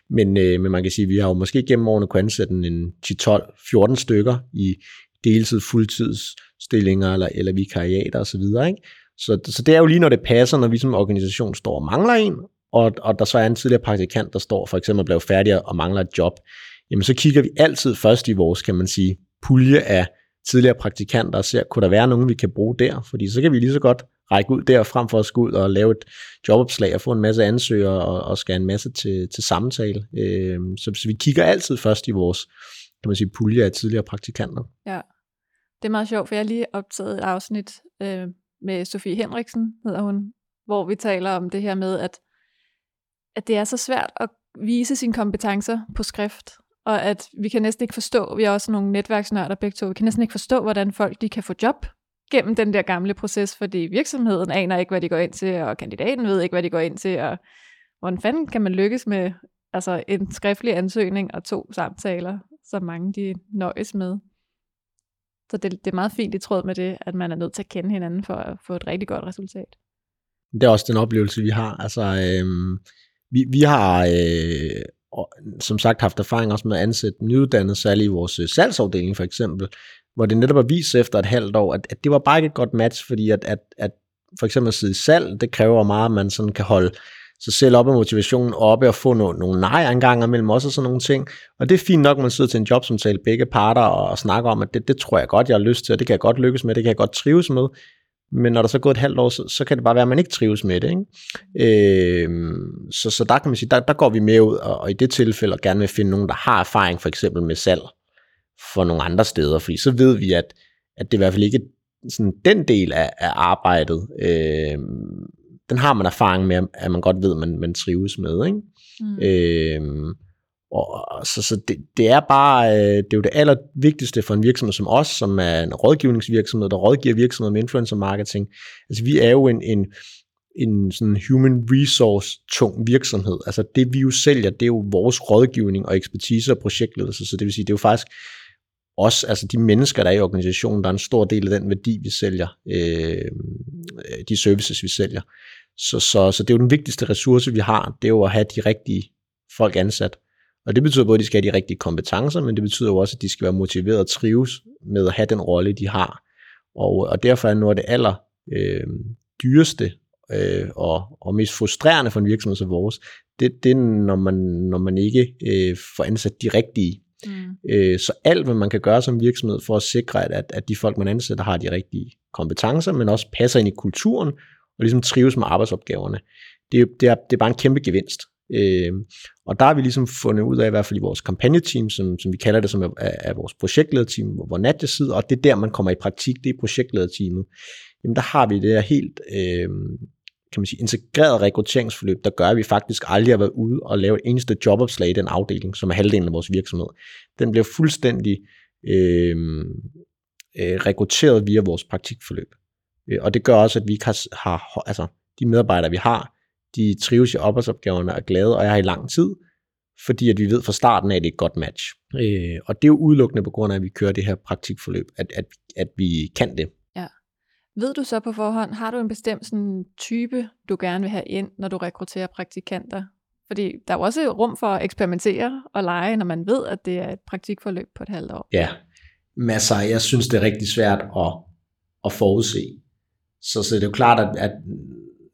Men, øh, men man kan sige, at vi har jo måske gennem årene kunne ansætte en 10-12-14 stykker i deltid, fuldtidsstillinger eller, eller vikariater osv., ikke? Så, så det er jo lige, når det passer, når vi som organisation står og mangler en, og, og der så er en tidligere praktikant, der står for eksempel og bliver færdig og mangler et job, jamen så kigger vi altid først i vores, kan man sige, pulje af tidligere praktikanter og ser, kunne der være nogen, vi kan bruge der? Fordi så kan vi lige så godt række ud der, frem for at skulle ud og lave et jobopslag og få en masse ansøgere og, og skal en masse til, til samtale. Øh, så, så vi kigger altid først i vores kan man sige, pulje af tidligere praktikanter. Ja, det er meget sjovt, for jeg har lige optaget et afsnit øh, med Sofie Henriksen, hedder hun, hvor vi taler om det her med, at, at det er så svært at vise sine kompetencer på skrift, og at vi kan næsten ikke forstå, vi er også nogle netværksnørder begge to, vi kan næsten ikke forstå, hvordan folk de kan få job gennem den der gamle proces, fordi virksomheden aner ikke, hvad de går ind til, og kandidaten ved ikke, hvad de går ind til, og hvordan fanden kan man lykkes med altså en skriftlig ansøgning og to samtaler, som mange de nøjes med. Så det, det er meget fint i tråd med det, at man er nødt til at kende hinanden for at få et rigtig godt resultat. Det er også den oplevelse, vi har. Altså, øhm, vi, vi har øh, som sagt haft erfaring også med at ansætte nyuddannede, særligt i vores øh, salgsafdeling for eksempel, hvor det netop er vist efter et halvt år, at, at det var bare ikke et godt match, fordi at, at, at for eksempel at sidde i salg, det kræver meget, at man sådan kan holde sig selv op af motivationen oppe og få nogle, nogle nej engang imellem også og sådan nogle ting. Og det er fint nok, at man sidder til en jobsamtale begge parter og, og snakker om, at det, det tror jeg godt, jeg har lyst til, og det kan jeg godt lykkes med, det kan jeg godt trives med. Men når der så er gået et halvt år, så, så kan det bare være, at man ikke trives med det. Ikke? Øh, så, så der kan man sige, der, der går vi med ud, og, og i det tilfælde og gerne vil finde nogen, der har erfaring for eksempel med salg for nogle andre steder, fordi så ved vi, at, at det i hvert fald ikke sådan den del af, af arbejdet, øh, den har man erfaring med, at man godt ved, man, man trives med. Ikke? Mm. Øh, og, så så det, det er bare, øh, det er jo det allervigtigste for en virksomhed som os, som er en rådgivningsvirksomhed, der rådgiver virksomheder med influencer marketing. Altså vi er jo en, en, en sådan human resource tung virksomhed. Altså det vi jo sælger, det er jo vores rådgivning og ekspertise og projektledelse, så det vil sige, det er jo faktisk os, altså de mennesker, der er i organisationen, der er en stor del af den værdi, vi sælger, øh, øh, de services, vi sælger. Så, så, så det er jo den vigtigste ressource, vi har, det er jo at have de rigtige folk ansat. Og det betyder både, at de skal have de rigtige kompetencer, men det betyder jo også, at de skal være motiveret og trives med at have den rolle, de har. Og, og derfor er noget af det aller øh, dyreste øh, og, og mest frustrerende for en virksomhed som vores, det, det er, når man, når man ikke øh, får ansat de rigtige. Mm. Øh, så alt, hvad man kan gøre som virksomhed for at sikre, at, at, at de folk, man ansætter, har de rigtige kompetencer, men også passer ind i kulturen, og ligesom trives med arbejdsopgaverne, det, det, er, det er bare en kæmpe gevinst. Øh, og der har vi ligesom fundet ud af, i hvert fald i vores kampagneteam, som, som vi kalder det, som er, er vores projektlederteam, hvor Nadja sidder, og det er der, man kommer i praktik, det er projektlederteamet. Jamen der har vi det her helt øh, kan man sige, integreret rekrutteringsforløb, der gør, at vi faktisk aldrig har været ude og lave et eneste jobopslag i den afdeling, som er halvdelen af vores virksomhed. Den bliver fuldstændig øh, øh, rekrutteret via vores praktikforløb. Øh, og det gør også, at vi ikke har, har altså de medarbejdere, vi har, de trives i arbejdsopgaverne og er glade, og jeg har i lang tid, fordi at vi ved fra starten af, at det er et godt match. Øh, og det er jo udelukkende på grund af, at vi kører det her praktikforløb, at, at, at vi kan det. Ved du så på forhånd, har du en bestemt sådan, type, du gerne vil have ind, når du rekrutterer praktikanter? Fordi der er jo også rum for at eksperimentere og lege, når man ved, at det er et praktikforløb på et halvt år. Ja, masser. Jeg synes, det er rigtig svært at, at forudse. Så, så det er jo klart, at, at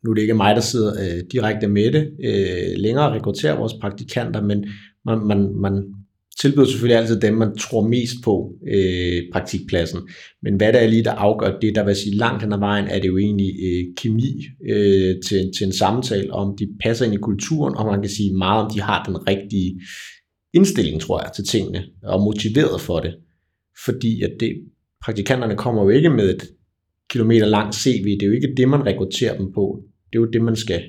nu er det ikke mig, der sidder øh, direkte med det øh, længere og rekrutterer vores praktikanter, men man, man, man tilbyder selvfølgelig altid dem, man tror mest på øh, praktikpladsen. Men hvad der er lige, der afgør det, der vil sige langt hen ad vejen, er det jo egentlig øh, kemi øh, til, til en samtale, om de passer ind i kulturen, og man kan sige meget, om de har den rigtige indstilling, tror jeg, til tingene, og motiveret for det. Fordi at det, praktikanterne kommer jo ikke med et kilometer langt CV, det er jo ikke det, man rekrutterer dem på. Det er jo det, man skal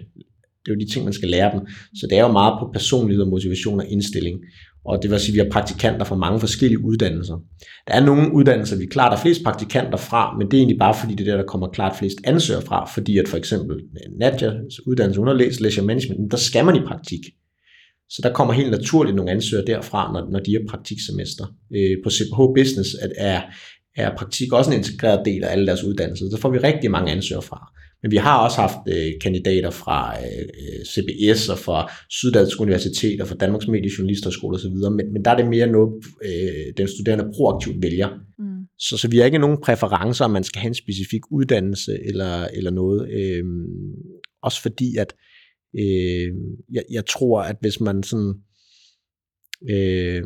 det er jo de ting, man skal lære dem. Så det er jo meget på personlighed og motivation og indstilling. Og det vil sige, at vi har praktikanter fra mange forskellige uddannelser. Der er nogle uddannelser, vi klart har flest praktikanter fra, men det er egentlig bare fordi, det er der, der kommer klart flest ansøgere fra, fordi at for eksempel øh, Nadjas uddannelse underlæs, leisure management, der skal man i praktik. Så der kommer helt naturligt nogle ansøgere derfra, når, når de er praktiksemester. Øh, på CPH Business at, er, er praktik også en integreret del af alle deres uddannelser. Så får vi rigtig mange ansøgere fra. Men vi har også haft øh, kandidater fra øh, CBS og fra Syddansk Universitet og fra Danmarks Mediejournalisterskole osv., men, men der er det mere noget, øh, den studerende proaktivt vælger. Mm. Så, så vi har ikke nogen præferencer, om man skal have en specifik uddannelse eller, eller noget. Øh, også fordi, at øh, jeg, jeg tror, at hvis man sådan øh,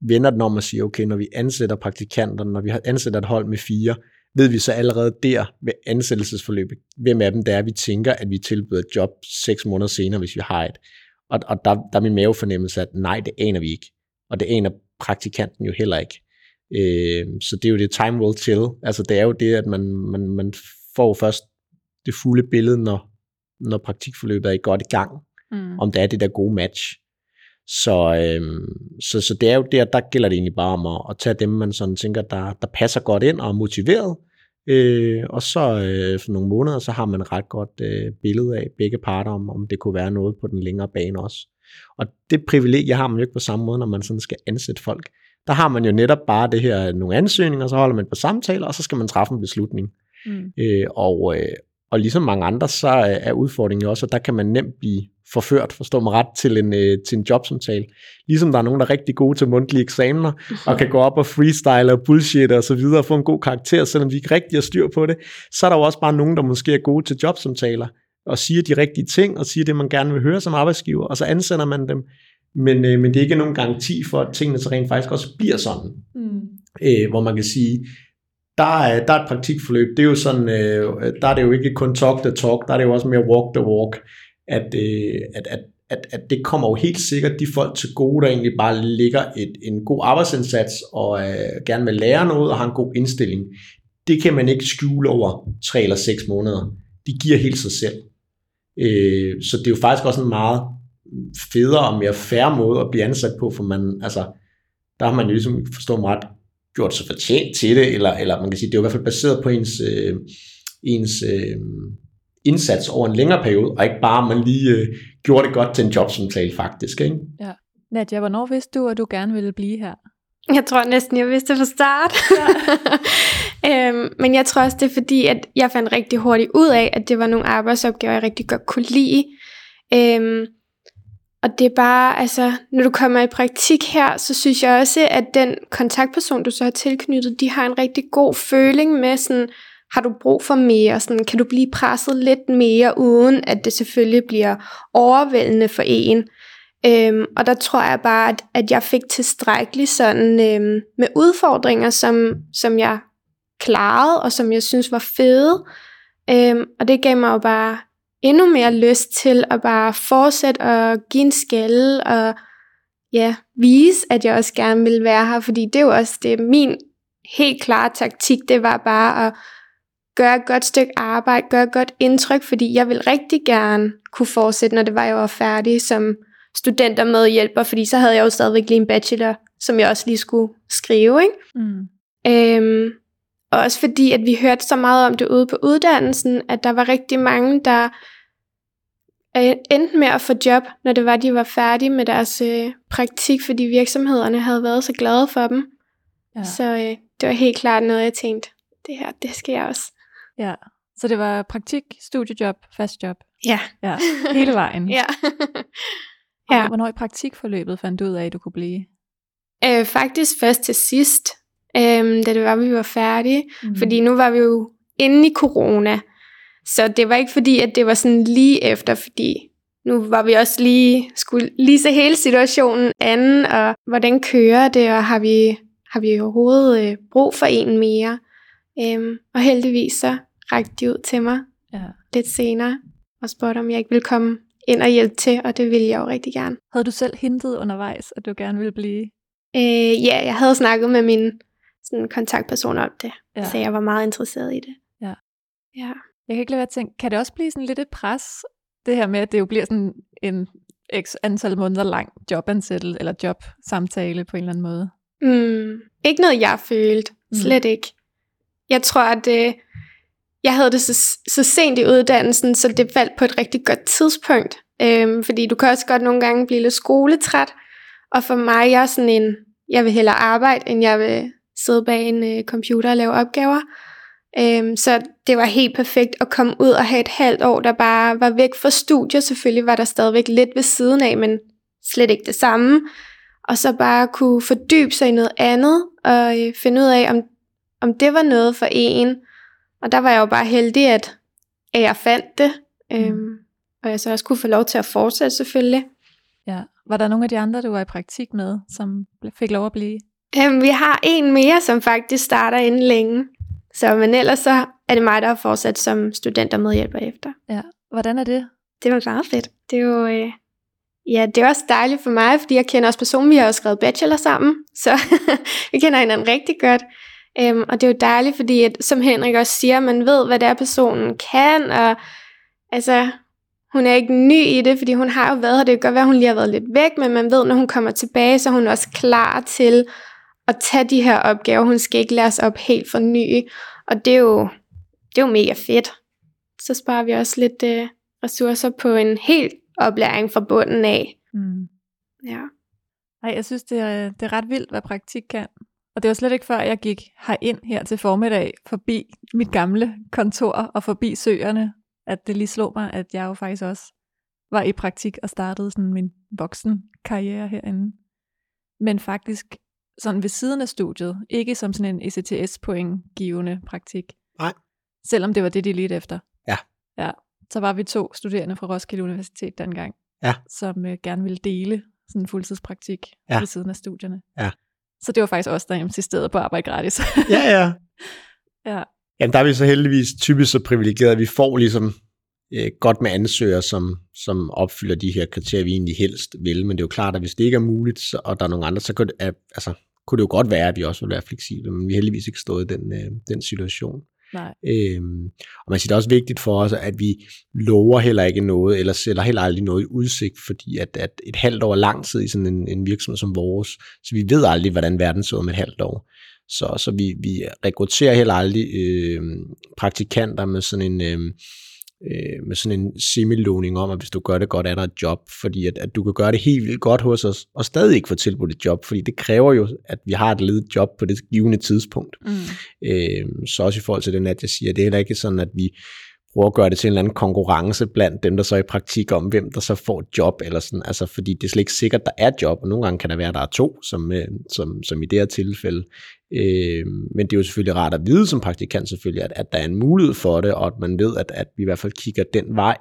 vender det, når man siger, okay, når vi ansætter praktikanter, når vi ansætter et hold med fire, ved vi så allerede der ved ansættelsesforløbet, hvem af dem der er, vi tænker, at vi tilbyder et job seks måneder senere, hvis vi har et. Og, og der, der er min mavefornemmelse, at nej, det aner vi ikke. Og det aner praktikanten jo heller ikke. Øh, så det er jo det time will tell. Altså det er jo det, at man, man, man får først det fulde billede, når, når praktikforløbet er godt i gang, mm. om det er det der gode match. Så, øhm, så, så det er jo der, der gælder det egentlig bare om at, at tage dem, man sådan tænker, der, der passer godt ind og er motiveret. Øh, og så øh, for nogle måneder, så har man et ret godt øh, billede af begge parter, om, om det kunne være noget på den længere bane også. Og det privilegie har man jo ikke på samme måde, når man sådan skal ansætte folk. Der har man jo netop bare det her nogle ansøgninger, så holder man på samtaler, og så skal man træffe en beslutning. Mm. Øh, og, øh, og ligesom mange andre, så er udfordringen også, at der kan man nemt blive forført, forstår mig ret, til en, øh, til en jobsamtale. Ligesom der er nogen, der er rigtig gode til mundtlige eksamener, og kan gå op og freestyle og bullshit og så videre, og få en god karakter, selvom de ikke rigtig har styr på det, så er der jo også bare nogen, der måske er gode til jobsamtaler, og siger de rigtige ting, og siger det, man gerne vil høre som arbejdsgiver, og så ansætter man dem. Men, øh, men det er ikke nogen garanti for, at tingene så rent faktisk også bliver sådan. Mm. Øh, hvor man kan sige, der er, der er et praktikforløb, det er jo sådan, øh, der er det jo ikke kun talk the talk, der er det jo også mere walk the walk at, øh, at, at, at, at det kommer jo helt sikkert de folk til gode, der egentlig bare ligger et, en god arbejdsindsats og øh, gerne vil lære noget og har en god indstilling. Det kan man ikke skjule over tre eller seks måneder. De giver helt sig selv. Øh, så det er jo faktisk også en meget federe og mere færre måde at blive ansat på, for man, altså, der har man jo ligesom, forstår mig ret, gjort sig fortjent til det, eller, eller man kan sige, det er jo i hvert fald baseret på ens, øh, ens øh, indsats over en længere periode, og ikke bare, man lige øh, gjorde det godt til en jobsamtale faktisk. Ikke? Ja. Nadia, hvornår vidste du, at du gerne ville blive her? Jeg tror næsten, jeg vidste det fra start. Ja. øhm, men jeg tror også, det er fordi, at jeg fandt rigtig hurtigt ud af, at det var nogle arbejdsopgaver, jeg rigtig godt kunne lide. Øhm, og det er bare, altså, når du kommer i praktik her, så synes jeg også, at den kontaktperson, du så har tilknyttet, de har en rigtig god føling med sådan, har du brug for mere? Sådan, kan du blive presset lidt mere, uden at det selvfølgelig bliver overvældende for en? Øhm, og der tror jeg bare, at, at jeg fik tilstrækkeligt sådan øhm, med udfordringer, som, som jeg klarede, og som jeg synes var fede. Øhm, og det gav mig jo bare endnu mere lyst til at bare fortsætte og give en skæld og ja, vise, at jeg også gerne vil være her, fordi det er jo også det, min helt klare taktik, det var bare at gøre et godt stykke arbejde, gøre et godt indtryk, fordi jeg vil rigtig gerne kunne fortsætte, når det var, jeg var færdig som studenter med hjælper, fordi så havde jeg jo stadigvæk lige en bachelor, som jeg også lige skulle skrive. Ikke? Mm. Øhm, og også fordi, at vi hørte så meget om det ude på uddannelsen, at der var rigtig mange, der jeg endte med at få job, når det var, de var færdige med deres øh, praktik, fordi virksomhederne havde været så glade for dem. Ja. Så øh, det var helt klart noget, jeg tænkte, det her, det skal jeg også. Ja, så det var praktik, studiejob, fast job? Ja. Ja, hele vejen? ja. ja. Hvornår i praktikforløbet fandt du ud af, at du kunne blive? Øh, faktisk først til sidst, øh, da det var, vi var færdige. Mm. Fordi nu var vi jo inde i corona. Så det var ikke fordi, at det var sådan lige efter, fordi nu var vi også lige, skulle lige se hele situationen anden, og hvordan kører det, og har vi, har vi overhovedet øh, brug for en mere? Øhm, og heldigvis så rakte de ud til mig ja. lidt senere, og spurgte, om jeg ikke ville komme ind og hjælpe til, og det ville jeg jo rigtig gerne. Havde du selv hintet undervejs, at du gerne ville blive? Øh, ja, jeg havde snakket med min sådan, kontaktperson om det, ja. så jeg var meget interesseret i det. Ja. ja. Jeg kan ikke lade være at tænke, kan det også blive sådan lidt et pres, det her med, at det jo bliver sådan en x antal måneder lang jobansættelse eller jobsamtale på en eller anden måde? Mm, ikke noget, jeg følte. Mm. Slet mm. ikke. Jeg tror, at det, øh, jeg havde det så, så sent i uddannelsen, så det faldt på et rigtig godt tidspunkt. Øhm, fordi du kan også godt nogle gange blive lidt skoletræt. Og for mig, jeg er sådan en, jeg vil hellere arbejde, end jeg vil sidde bag en øh, computer og lave opgaver. Øhm, så det var helt perfekt at komme ud og have et halvt år, der bare var væk fra studier. Selvfølgelig var der stadigvæk lidt ved siden af, men slet ikke det samme. Og så bare kunne fordybe sig i noget andet, og øh, finde ud af, om, om det var noget for en. Og der var jeg jo bare heldig, at, at jeg fandt det. Øhm, mm. og jeg så også kunne få lov til at fortsætte selvfølgelig. Ja. Var der nogle af de andre, du var i praktik med, som fik lov at blive? Øhm, vi har en mere, som faktisk starter inden længe. Så, men ellers så er det mig, der har fortsat som student og medhjælper efter. Ja. Hvordan er det? Det var meget fedt. Det er jo, øh, ja, det er også dejligt for mig, fordi jeg kender også personen, vi har også skrevet bachelor sammen, så vi kender hinanden rigtig godt. Um, og det er jo dejligt, fordi at, som Henrik også siger, man ved, hvad det er, personen kan, og altså, hun er ikke ny i det, fordi hun har jo været her. Det kan godt være, at hun lige har været lidt væk, men man ved, når hun kommer tilbage, så er hun også klar til at tage de her opgaver. Hun skal ikke læres op helt for ny. Og det er jo, det er jo mega fedt. Så sparer vi også lidt øh, ressourcer på en helt oplæring fra bunden af. Mm. Ja. Ej, jeg synes, det er, det er ret vildt, hvad praktik kan. Og det var slet ikke før, jeg gik herind her til formiddag, forbi mit gamle kontor og forbi søerne, at det lige slog mig, at jeg jo faktisk også var i praktik og startede sådan min voksen karriere herinde. Men faktisk sådan ved siden af studiet, ikke som sådan en ECTS-point givende praktik. Nej. Selvom det var det, de lige efter. Ja. Ja, så var vi to studerende fra Roskilde Universitet dengang, ja. som øh, gerne ville dele sådan en fuldtidspraktik ja. ved siden af studierne. Ja. Så det var faktisk også der insisterede på at arbejde gratis. ja, ja. ja. Jamen, der er vi så heldigvis typisk så privilegeret, at vi får ligesom øh, godt med ansøgere, som, som opfylder de her kriterier, vi egentlig helst vil. Men det er jo klart, at hvis det ikke er muligt, så, og der er nogle andre, så kan det, altså, kunne det jo godt være, at vi også vil være fleksible, men vi har heldigvis ikke stået i den, øh, den situation. Nej. Øhm, og man siger, det er også vigtigt for os, at vi lover heller ikke noget, eller sælger heller aldrig noget i udsigt, fordi at, at et halvt år er lang tid i sådan en, en virksomhed som vores, så vi ved aldrig, hvordan verden ser ud om et halvt år. Så, så vi, vi rekrutterer heller aldrig øh, praktikanter med sådan en... Øh, øh, med sådan en similåning om, at hvis du gør det godt, er der et job, fordi at, at du kan gøre det helt vildt godt hos os, og stadig ikke få tilbudt et job, fordi det kræver jo, at vi har et ledet job på det givende tidspunkt. Mm. Øh, så også i forhold til det, at jeg siger, det er heller ikke sådan, at vi prøver at gøre det til en eller anden konkurrence blandt dem, der så er i praktik om, hvem der så får et job, eller sådan, altså fordi det er slet ikke sikkert, der er job, og nogle gange kan der være, der er to, som, øh, som, som i det her tilfælde. Øh, men det er jo selvfølgelig rart at vide som praktikant selvfølgelig, at, at der er en mulighed for det, og at man ved, at, at vi i hvert fald kigger den vej,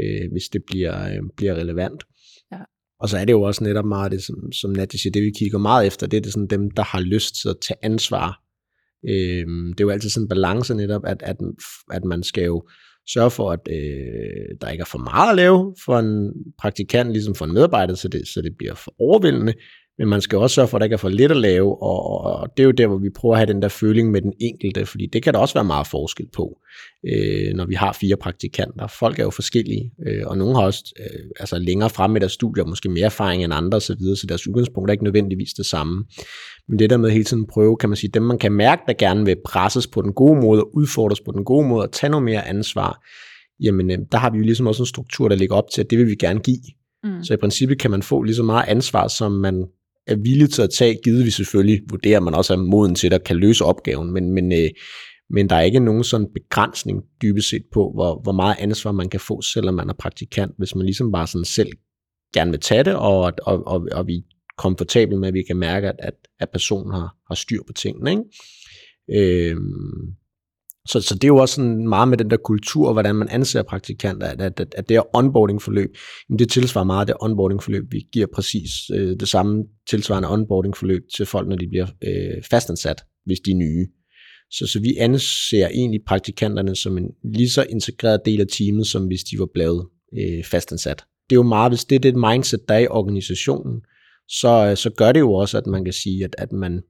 øh, hvis det bliver, øh, bliver relevant. Ja. Og så er det jo også netop meget det, som, som Nadia siger, det vi kigger meget efter, det er det sådan dem, der har lyst til at tage ansvar. Øh, det er jo altid sådan en balance netop, at, at, at man skal jo sørge for, at øh, der ikke er for meget at lave for en praktikant, ligesom for en medarbejder, så det, så det bliver for overvældende, men man skal også sørge for, at der ikke er for lidt at lave, og, og det er jo der, hvor vi prøver at have den der føling med den enkelte, fordi det kan der også være meget forskel på, øh, når vi har fire praktikanter. Folk er jo forskellige, øh, og nogle har også øh, altså længere frem i deres studier, måske mere erfaring end andre osv., så, så deres udgangspunkt er ikke nødvendigvis det samme. Men det der med hele tiden prøve, kan man sige, dem man kan mærke, der gerne vil presses på den gode måde, og udfordres på den gode måde, og tage noget mere ansvar, jamen øh, der har vi jo ligesom også en struktur, der ligger op til, at det vil vi gerne give. Mm. Så i princippet kan man få lige så meget ansvar, som man er villig til at tage, givet vi selvfølgelig vurderer, man også er moden til at kan løse opgaven, men, men, øh, men der er ikke nogen sådan begrænsning dybest set på, hvor, hvor meget ansvar man kan få, selvom man er praktikant, hvis man ligesom bare sådan selv gerne vil tage det, og, og, og, og vi komfortabel med, at vi kan mærke, at, at personen har, har styr på tingene. Ikke? Øhm, så, så det er jo også sådan meget med den der kultur, hvordan man anser praktikanter, at, at, at, at det her onboarding-forløb, det tilsvarer meget det onboarding-forløb, vi giver præcis øh, det samme tilsvarende onboarding-forløb til folk, når de bliver øh, fastansat, hvis de er nye. Så, så vi anser egentlig praktikanterne som en lige så integreret del af teamet, som hvis de var blevet øh, fastansat. Det er jo meget, hvis det er det mindset, der er i organisationen, så, øh, så gør det jo også, at man kan sige, at, at man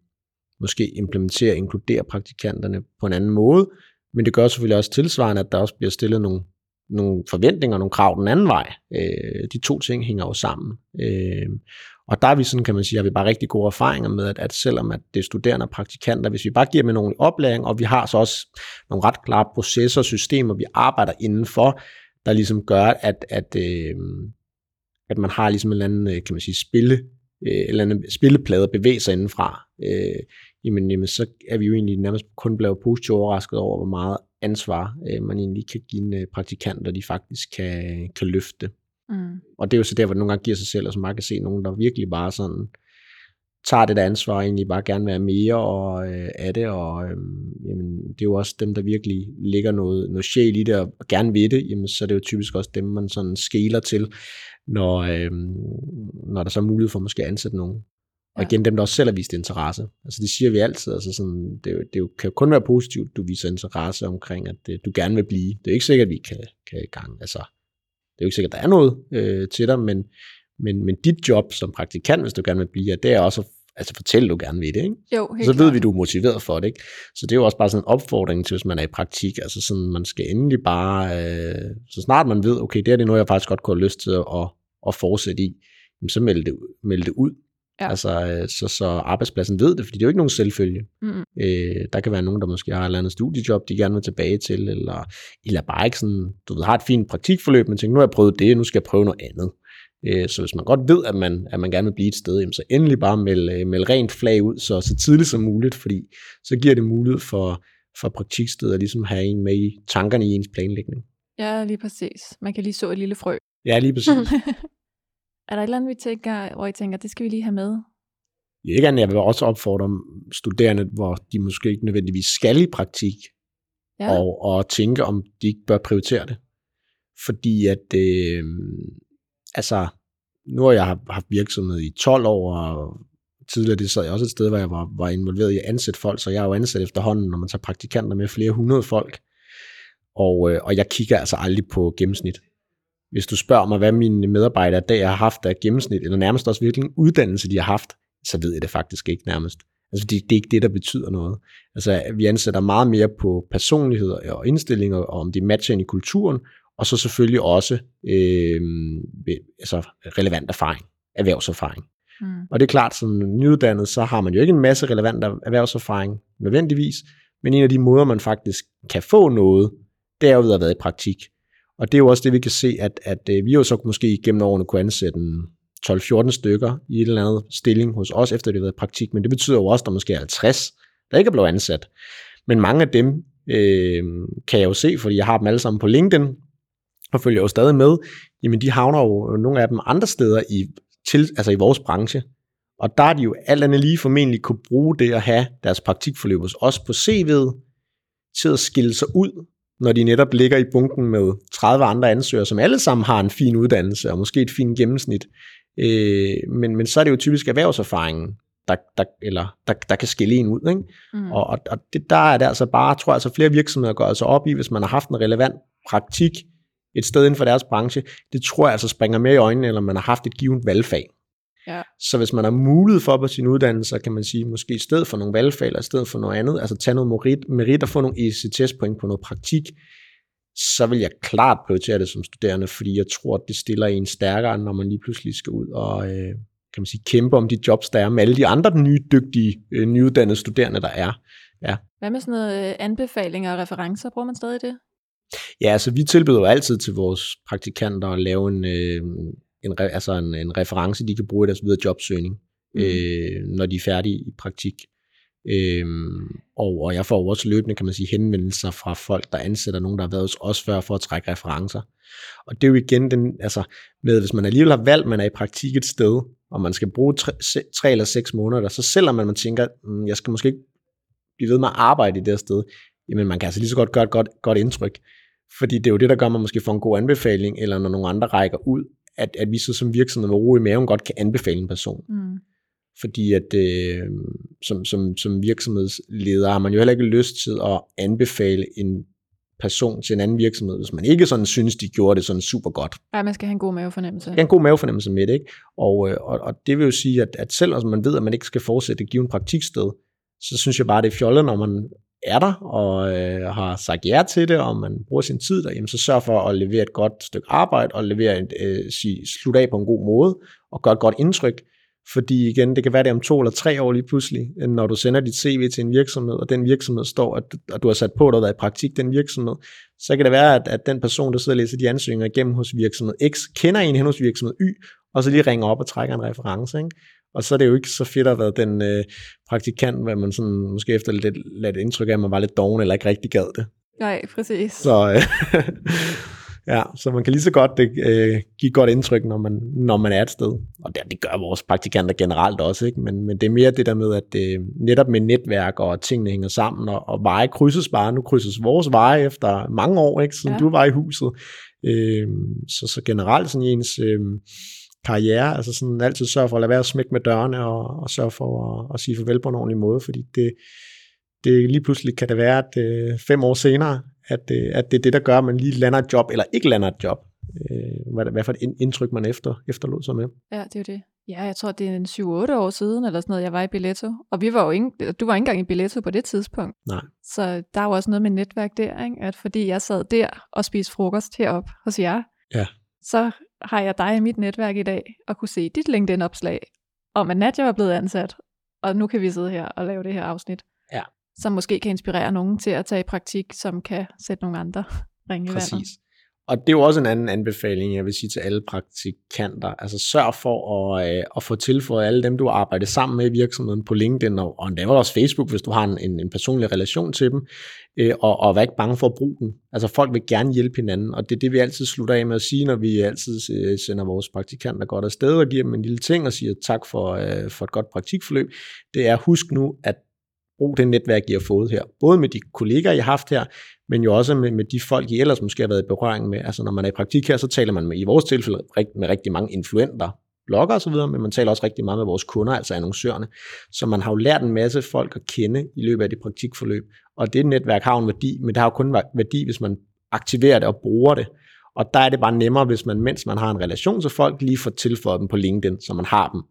måske implementerer og inkluderer praktikanterne på en anden måde, men det gør selvfølgelig også tilsvarende, at der også bliver stillet nogle, nogle forventninger, nogle krav den anden vej. Øh, de to ting hænger jo sammen. Øh, og der er vi sådan, kan man sige, har vi bare rigtig gode erfaringer med, at, at selvom at det er studerende og praktikanter, hvis vi bare giver dem nogle oplæring, og vi har så også nogle ret klare processer og systemer, vi arbejder indenfor, der ligesom gør, at, at, øh, at man har ligesom en eller anden, øh, kan man sige, spille, øh, eller en spilleplade bevæge sig indenfra. Øh, jamen, jamen, så er vi jo egentlig nærmest kun blevet positivt overrasket over, hvor meget ansvar øh, man egentlig kan give en øh, praktikant, og de faktisk kan, kan løfte. Mm. Og det er jo så der, hvor det nogle gange giver sig selv, og så man kan se nogen, der virkelig bare sådan tager det der ansvar, og egentlig bare gerne være mere og, øh, af det, og øh, jamen, det er jo også dem, der virkelig ligger noget, noget sjæl i det, og gerne ved det, jamen, så er det jo typisk også dem, man sådan skeler til, når, øh, når der så er mulighed for måske at ansætte nogen. Og igen dem, der også selv har vist interesse. Altså det siger vi altid. Altså sådan, det, det kan jo kun være positivt, du viser interesse omkring, at det, du gerne vil blive. Det er ikke sikkert, at vi kan, kan i gang. Altså, det er jo ikke sikkert, at der er noget øh, til dig, men, men, men dit job som praktikant, hvis du gerne vil blive, det er også at altså fortælle, du gerne vil det. Ikke? Jo, helt så ved klar. vi, du er motiveret for det. Ikke? Så det er jo også bare sådan en opfordring til, hvis man er i praktik. Altså sådan, man skal endelig bare, øh, så snart man ved, okay, det er det noget, jeg faktisk godt kunne have lyst til at, at fortsætte i, så meld det, meld det ud. Ja. Altså, øh, så, så arbejdspladsen ved det, fordi det er jo ikke nogen selvfølge. Mm. Øh, der kan være nogen, der måske har et eller andet studiejob, de gerne vil tilbage til, eller, eller bare ikke sådan, du ved, har et fint praktikforløb, men tænker, nu har jeg prøvet det, nu skal jeg prøve noget andet. Øh, så hvis man godt ved, at man, at man gerne vil blive et sted, jamen, så endelig bare meld, øh, meld rent flag ud, så, så tidligt som muligt, fordi så giver det mulighed for, for praktikstedet at ligesom have en med i tankerne i ens planlægning. Ja, lige præcis. Man kan lige så et lille frø. Ja, lige præcis. Er der et eller andet, vi tænker, hvor I tænker, det skal vi lige have med? Ikke andet, jeg vil også opfordre studerende, hvor de måske ikke nødvendigvis skal i praktik, ja. og, og tænke, om de ikke bør prioritere det. Fordi at, øh, altså, nu har jeg haft virksomhed i 12 år, og tidligere det sad jeg også et sted, hvor jeg var, var involveret i at ansætte folk, så jeg er jo ansat efterhånden, når man tager praktikanter med flere hundrede folk. Og, øh, og jeg kigger altså aldrig på gennemsnit. Hvis du spørger mig, hvad mine medarbejdere der har haft af gennemsnit, eller nærmest også virkelig en uddannelse, de har haft, så ved jeg det faktisk ikke nærmest. Altså, det, det er ikke det, der betyder noget. Altså, vi ansætter meget mere på personlighed og indstillinger, og om det matcher ind i kulturen, og så selvfølgelig også øh, altså relevant erfaring, erhvervserfaring. Mm. Og det er klart, som nyuddannet, så har man jo ikke en masse relevant erhvervserfaring nødvendigvis, men en af de måder, man faktisk kan få noget, det er jo ved at været i praktik. Og det er jo også det, vi kan se, at, at øh, vi jo så måske gennem årene kunne ansætte 12-14 stykker i et eller andet stilling hos os, efter det har været praktik, men det betyder jo også, at der måske er 50, der ikke er blevet ansat. Men mange af dem øh, kan jeg jo se, fordi jeg har dem alle sammen på LinkedIn, og følger jo stadig med, jamen de havner jo øh, nogle af dem andre steder i, til, altså i vores branche. Og der er de jo alt andet lige formentlig kunne bruge det at have deres praktikforløb hos os på CV'et til at skille sig ud når de netop ligger i bunken med 30 andre ansøgere, som alle sammen har en fin uddannelse og måske et fint gennemsnit. Øh, men, men så er det jo typisk erhvervserfaringen, der, der, eller, der, der kan skille en ud. Ikke? Mm. Og, og, og det, der er det altså bare, tror jeg, altså flere virksomheder går altså op i, hvis man har haft en relevant praktik et sted inden for deres branche, det tror jeg altså springer mere i øjnene, eller man har haft et givet valgfag. Ja. Så hvis man har mulighed for på sin uddannelse, kan man sige, måske i stedet for nogle valgfag, eller i stedet for noget andet, altså tage noget merit, merit og få nogle ECTS-point på noget praktik, så vil jeg klart prioritere det som studerende, fordi jeg tror, at det stiller en stærkere, når man lige pludselig skal ud og øh, kan man sige, kæmpe om de jobs, der er med alle de andre nye, dygtige, øh, nyuddannede studerende, der er. Ja. Hvad med sådan noget øh, anbefalinger og referencer? Bruger man stadig det? Ja, altså vi tilbyder jo altid til vores praktikanter at lave en, øh, en, altså en, en reference, de kan bruge i deres videre jobsøgning, mm. øh, når de er færdige i praktik. Øhm, og, og jeg får også løbende, kan man sige, henvendelser fra folk, der ansætter nogen, der har været hos os før, for at trække referencer. Og det er jo igen den, altså med, hvis man alligevel har valgt, man er i praktik et sted, og man skal bruge tre, tre eller seks måneder, så selvom man, man tænker, mm, jeg skal måske ikke blive ved med at arbejde i det sted, jamen man kan altså lige så godt gøre et godt, godt indtryk. Fordi det er jo det, der gør, at man måske får en god anbefaling, eller når nogle andre rækker ud, at, at vi så som virksomhed med ro i maven godt kan anbefale en person. Mm. Fordi at øh, som, som, som virksomhedsleder har man jo heller ikke lyst til at anbefale en person til en anden virksomhed, hvis man ikke sådan synes, de gjorde det sådan super godt. Ja, man skal have en god mavefornemmelse. Ja, en god mavefornemmelse med det, ikke? Og, øh, og, og det vil jo sige, at, at selvom man ved, at man ikke skal fortsætte at give en praktiksted, så synes jeg bare, det er fjollet, når man er der og øh, har sagt ja til det, og man bruger sin tid der, jamen, så sørg for at levere et godt stykke arbejde, og levere et, øh, sig, slutte af på en god måde, og gøre et godt indtryk, fordi igen, det kan være det om to eller tre år lige pludselig, øh, når du sender dit CV til en virksomhed, og den virksomhed står, at, at du har sat på, at du har været i praktik den virksomhed, så kan det være, at, at den person, der sidder og læser de ansøgninger igennem hos virksomhed X, kender en hen hos virksomhed Y, og så lige ringer op og trækker en reference. Ikke? Og så er det jo ikke så fedt at være den øh, praktikant, hvor man sådan, måske efter lidt, lidt indtryk af, at man var lidt doven, eller ikke rigtig gad det. Nej, præcis. Så, øh, Ja, så man kan lige så godt det, øh, give godt indtryk, når man, når man er et sted. Og det, det gør vores praktikanter generelt også, ikke? Men, men det er mere det der med, at øh, netop med netværk og tingene hænger sammen, og, og veje krydses bare. Nu krydses vores veje efter mange år, ikke? siden ja. du var i huset. Øh, så, så generelt sådan i ens øh, karriere, altså sådan altid sørge for at lade være at smække med dørene, og, og sørge for at, at sige farvel på en ordentlig måde, fordi det, det lige pludselig kan det være, at øh, fem år senere, at, øh, at det er det, der gør, at man lige lander et job, eller ikke lander et job. Øh, hvad, hvad for et indtryk, man efter, efterlod sig med. Ja, det er jo det. Ja, jeg tror, det er en 7-8 år siden, eller sådan noget, jeg var i Billetto. Og vi var jo ikke, du var ikke engang i Billetto på det tidspunkt. Nej. Så der er jo også noget med netværk der, ikke? at fordi jeg sad der og spiste frokost herop hos jer, ja. så har jeg dig i mit netværk i dag, og kunne se dit LinkedIn-opslag om, at Nadja var blevet ansat, og nu kan vi sidde her og lave det her afsnit som måske kan inspirere nogen til at tage i praktik, som kan sætte nogle andre ringe i Præcis. vandet. Og det er jo også en anden anbefaling, jeg vil sige til alle praktikanter. Altså sørg for at, øh, at få tilføjet alle dem, du arbejder sammen med i virksomheden på LinkedIn, og, og endda også Facebook, hvis du har en, en, en personlig relation til dem, øh, og, og vær ikke bange for at bruge den. Altså folk vil gerne hjælpe hinanden, og det er det, vi altid slutter af med at sige, når vi altid øh, sender vores praktikanter godt afsted og giver dem en lille ting og siger tak for, øh, for et godt praktikforløb. Det er, husk nu, at brug det netværk, I har fået her. Både med de kolleger, I har haft her, men jo også med, med de folk, I ellers måske har været i berøring med. Altså når man er i praktik her, så taler man med, i vores tilfælde med rigtig mange influenter, blogger osv., men man taler også rigtig meget med vores kunder, altså annoncørerne. Så man har jo lært en masse folk at kende i løbet af det praktikforløb. Og det netværk har en værdi, men det har jo kun værdi, hvis man aktiverer det og bruger det. Og der er det bare nemmere, hvis man, mens man har en relation til folk, lige får tilføjet dem på LinkedIn, så man har dem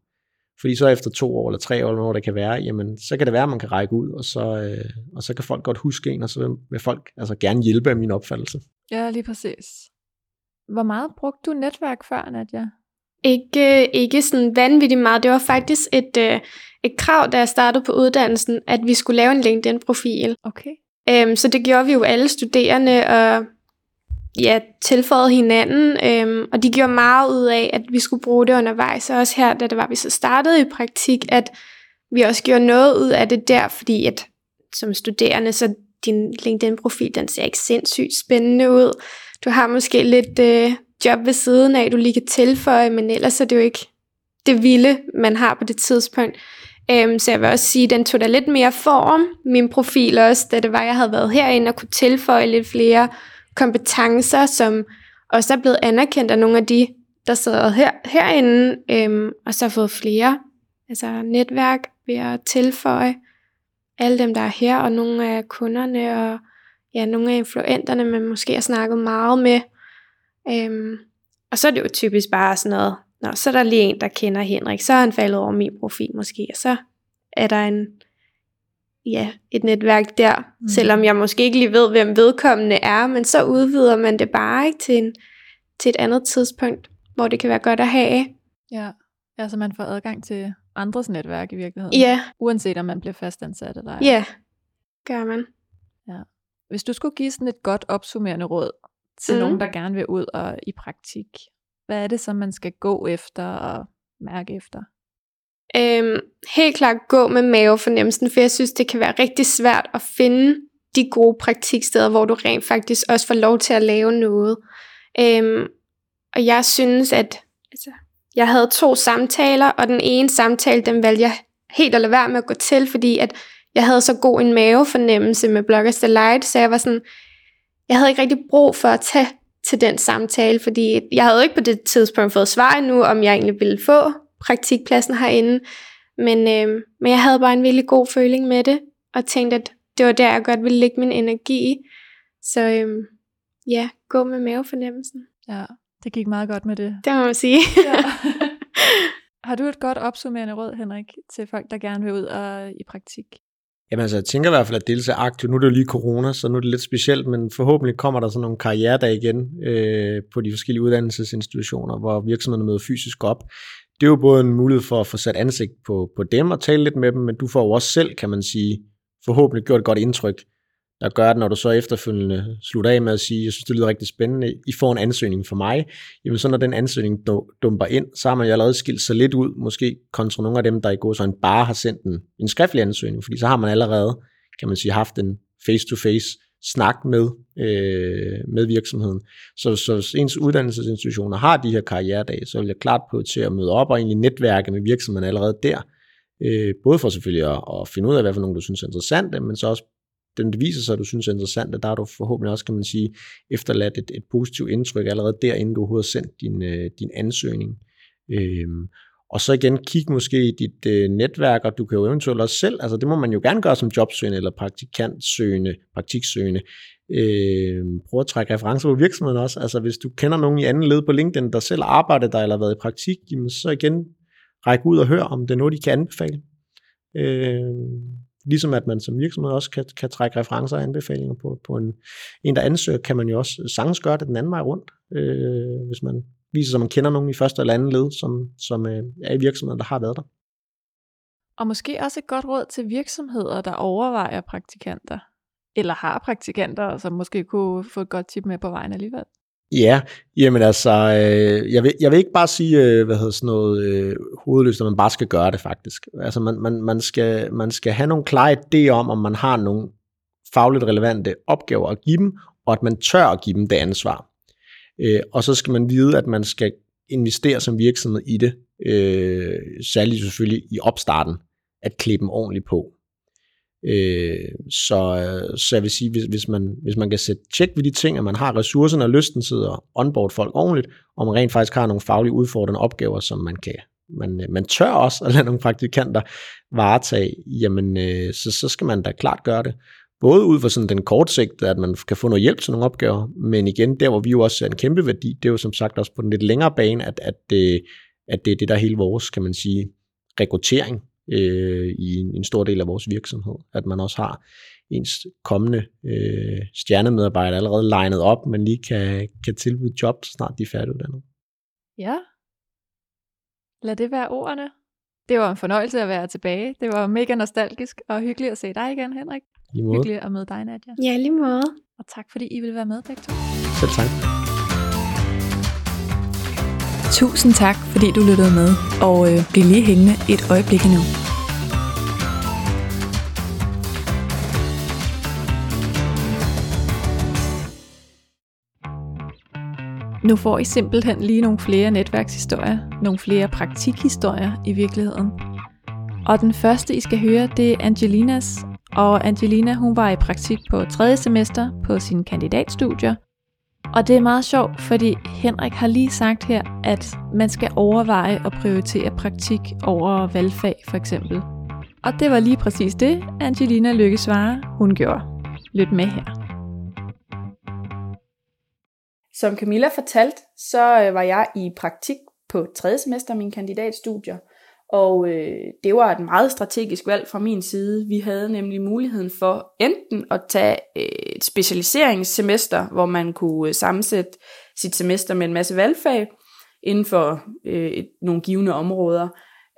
fordi så efter to år eller tre år, eller når det kan være, jamen, så kan det være, at man kan række ud, og så, øh, og så kan folk godt huske en, og så vil folk altså gerne hjælpe af min opfattelse. Ja, lige præcis. Hvor meget brugte du netværk før, Nadia? Ikke, ikke sådan vanvittigt meget. Det var faktisk et, øh, et krav, da jeg startede på uddannelsen, at vi skulle lave en LinkedIn-profil. Okay. Øhm, så det gjorde vi jo alle studerende, og ja, tilføjet hinanden, øhm, og de gjorde meget ud af, at vi skulle bruge det undervejs, og også her, da det var, vi så startede i praktik, at vi også gjorde noget ud af det der, fordi at som studerende, så din LinkedIn-profil, den ser ikke sindssygt spændende ud. Du har måske lidt øh, job ved siden af, du lige kan tilføje, men ellers er det jo ikke det vilde, man har på det tidspunkt. Øhm, så jeg vil også sige, at den tog da lidt mere form, min profil også, da det var, jeg havde været herinde og kunne tilføje lidt flere kompetencer, som også er blevet anerkendt af nogle af de, der sidder her, herinde, øhm, og så har fået flere altså netværk ved at tilføje alle dem, der er her, og nogle af kunderne, og ja, nogle af influenterne, man måske har snakket meget med. Øhm, og så er det jo typisk bare sådan noget, Nå, så er der lige en, der kender Henrik, så er han faldet over min profil måske, og så er der en ja, et netværk der, mm. selvom jeg måske ikke lige ved, hvem vedkommende er, men så udvider man det bare ikke til, en, til et andet tidspunkt, hvor det kan være godt at have. Ja, altså man får adgang til andres netværk i virkeligheden. Ja. Uanset om man bliver fastansat eller ej. Ja, gør man. Ja. Hvis du skulle give sådan et godt opsummerende råd til mm. nogen, der gerne vil ud og i praktik, hvad er det så, man skal gå efter og mærke efter? Øhm, helt klart gå med mavefornemmelsen, for jeg synes, det kan være rigtig svært at finde de gode praktiksteder, hvor du rent faktisk også får lov til at lave noget. Øhm, og jeg synes, at altså, jeg havde to samtaler, og den ene samtale, den valgte jeg helt at lade være med at gå til, fordi at jeg havde så god en mavefornemmelse med Bloggers Delight, så jeg var sådan, jeg havde ikke rigtig brug for at tage til den samtale, fordi jeg havde ikke på det tidspunkt fået svar endnu, om jeg egentlig ville få praktikpladsen herinde, men, øh, men jeg havde bare en virkelig god føling med det, og tænkte, at det var der, jeg godt ville lægge min energi i. Så øh, ja, gå med mavefornemmelsen. Ja, det gik meget godt med det. Det må man sige. ja. Har du et godt opsummerende råd, Henrik, til folk, der gerne vil ud og i praktik? Jamen altså, jeg tænker i hvert fald, at deltage aktivt. Nu er det jo lige corona, så nu er det lidt specielt, men forhåbentlig kommer der sådan nogle karrieredage igen øh, på de forskellige uddannelsesinstitutioner, hvor virksomhederne møder fysisk op. Det er jo både en mulighed for at få sat ansigt på, på dem og tale lidt med dem, men du får jo også selv, kan man sige, forhåbentlig gjort et godt indtryk der gør, at når du så efterfølgende slutter af med at sige, jeg synes, det lyder rigtig spændende, I får en ansøgning for mig, jamen så når den ansøgning dumper ind, så har man jo allerede skilt sig lidt ud, måske kontra nogle af dem, der i går så bare har sendt en, en skriftlig ansøgning, fordi så har man allerede, kan man sige, haft en face-to-face snak med, øh, med virksomheden. Så, så hvis ens uddannelsesinstitutioner har de her karrieredage, så vil jeg klart på til at møde op og egentlig netværke med virksomheden allerede der, øh, både for selvfølgelig at, at finde ud af, hvad for nogle du synes er interessante, men så også den det viser sig, at du synes er interessant, at der er du forhåbentlig også, kan man sige, efterladt et, et positivt indtryk allerede der, inden du overhovedet har sendt din, øh, din ansøgning. Øhm, og så igen, kig måske i dit øh, netværk, og du kan jo eventuelt også selv, altså det må man jo gerne gøre som jobsøgende eller praktikantsøgende, praktiksøgende, øh, prøv at trække referencer på virksomheden også. Altså hvis du kender nogen i anden led på LinkedIn, der selv arbejder der eller har været i praktik, jamen så igen, ræk ud og hør, om det er noget, de kan anbefale. Øh, Ligesom at man som virksomhed også kan, kan trække referencer og anbefalinger på, på en, en, der ansøger, kan man jo også sagtens gøre det den anden vej rundt, øh, hvis man viser sig, at man kender nogen i første eller anden led, som, som øh, er i virksomheden, der har været der. Og måske også et godt råd til virksomheder, der overvejer praktikanter, eller har praktikanter, som måske kunne få et godt tip med på vejen alligevel. Ja, jamen altså, øh, jeg, vil, jeg vil ikke bare sige, øh, hvad hedder sådan noget, øh, hovedløst, at man bare skal gøre det faktisk. Altså man, man, man, skal, man skal have nogle klare idéer om, om man har nogle fagligt relevante opgaver at give dem, og at man tør at give dem det ansvar. Øh, og så skal man vide, at man skal investere som virksomhed i det, øh, særligt selvfølgelig i opstarten, at klippe dem ordentligt på. Øh, så, så jeg vil sige, hvis, hvis, man, hvis man kan sætte tjek ved de ting, at man har ressourcerne og lysten til at onboard folk ordentligt, og man rent faktisk har nogle faglige udfordrende opgaver, som man kan man, man tør også at lade nogle praktikanter varetage, jamen øh, så, så skal man da klart gøre det. Både ud fra sådan den kort sigt, at man kan få noget hjælp til nogle opgaver, men igen, der hvor vi jo også ser en kæmpe værdi, det er jo som sagt også på den lidt længere bane, at, at, det, at det er det, der er hele vores, kan man sige, rekruttering øh, i en, en stor del af vores virksomhed. At man også har ens kommende øh, stjernemedarbejder allerede legnet op, men lige kan, kan tilbyde job, så snart de er færdiguddannet. Ja. Lad det være ordene. Det var en fornøjelse at være tilbage. Det var mega nostalgisk og hyggeligt at se dig igen, Henrik. Lige måde. Hyggeligt at møde dig, Nadia. Ja, lige måde. Og tak fordi I ville være med begge to. Selv tak. Tusind tak, fordi du lyttede med, og øh, bliv lige hængende et øjeblik endnu. Nu får I simpelthen lige nogle flere netværkshistorier, nogle flere praktikhistorier i virkeligheden. Og den første, I skal høre, det er Angelinas. Og Angelina, hun var i praktik på tredje semester på sin kandidatstudier, og det er meget sjovt, fordi Henrik har lige sagt her, at man skal overveje at prioritere praktik over valgfag for eksempel. Og det var lige præcis det, Angelina Lykke svare, hun gjorde. Lyt med her. Som Camilla fortalte, så øh, var jeg i praktik på tredje semester af min kandidatstudier, og øh, det var et meget strategisk valg fra min side. Vi havde nemlig muligheden for enten at tage øh, et specialiseringssemester, hvor man kunne øh, sammensætte sit semester med en masse valgfag inden for øh, et, nogle givende områder.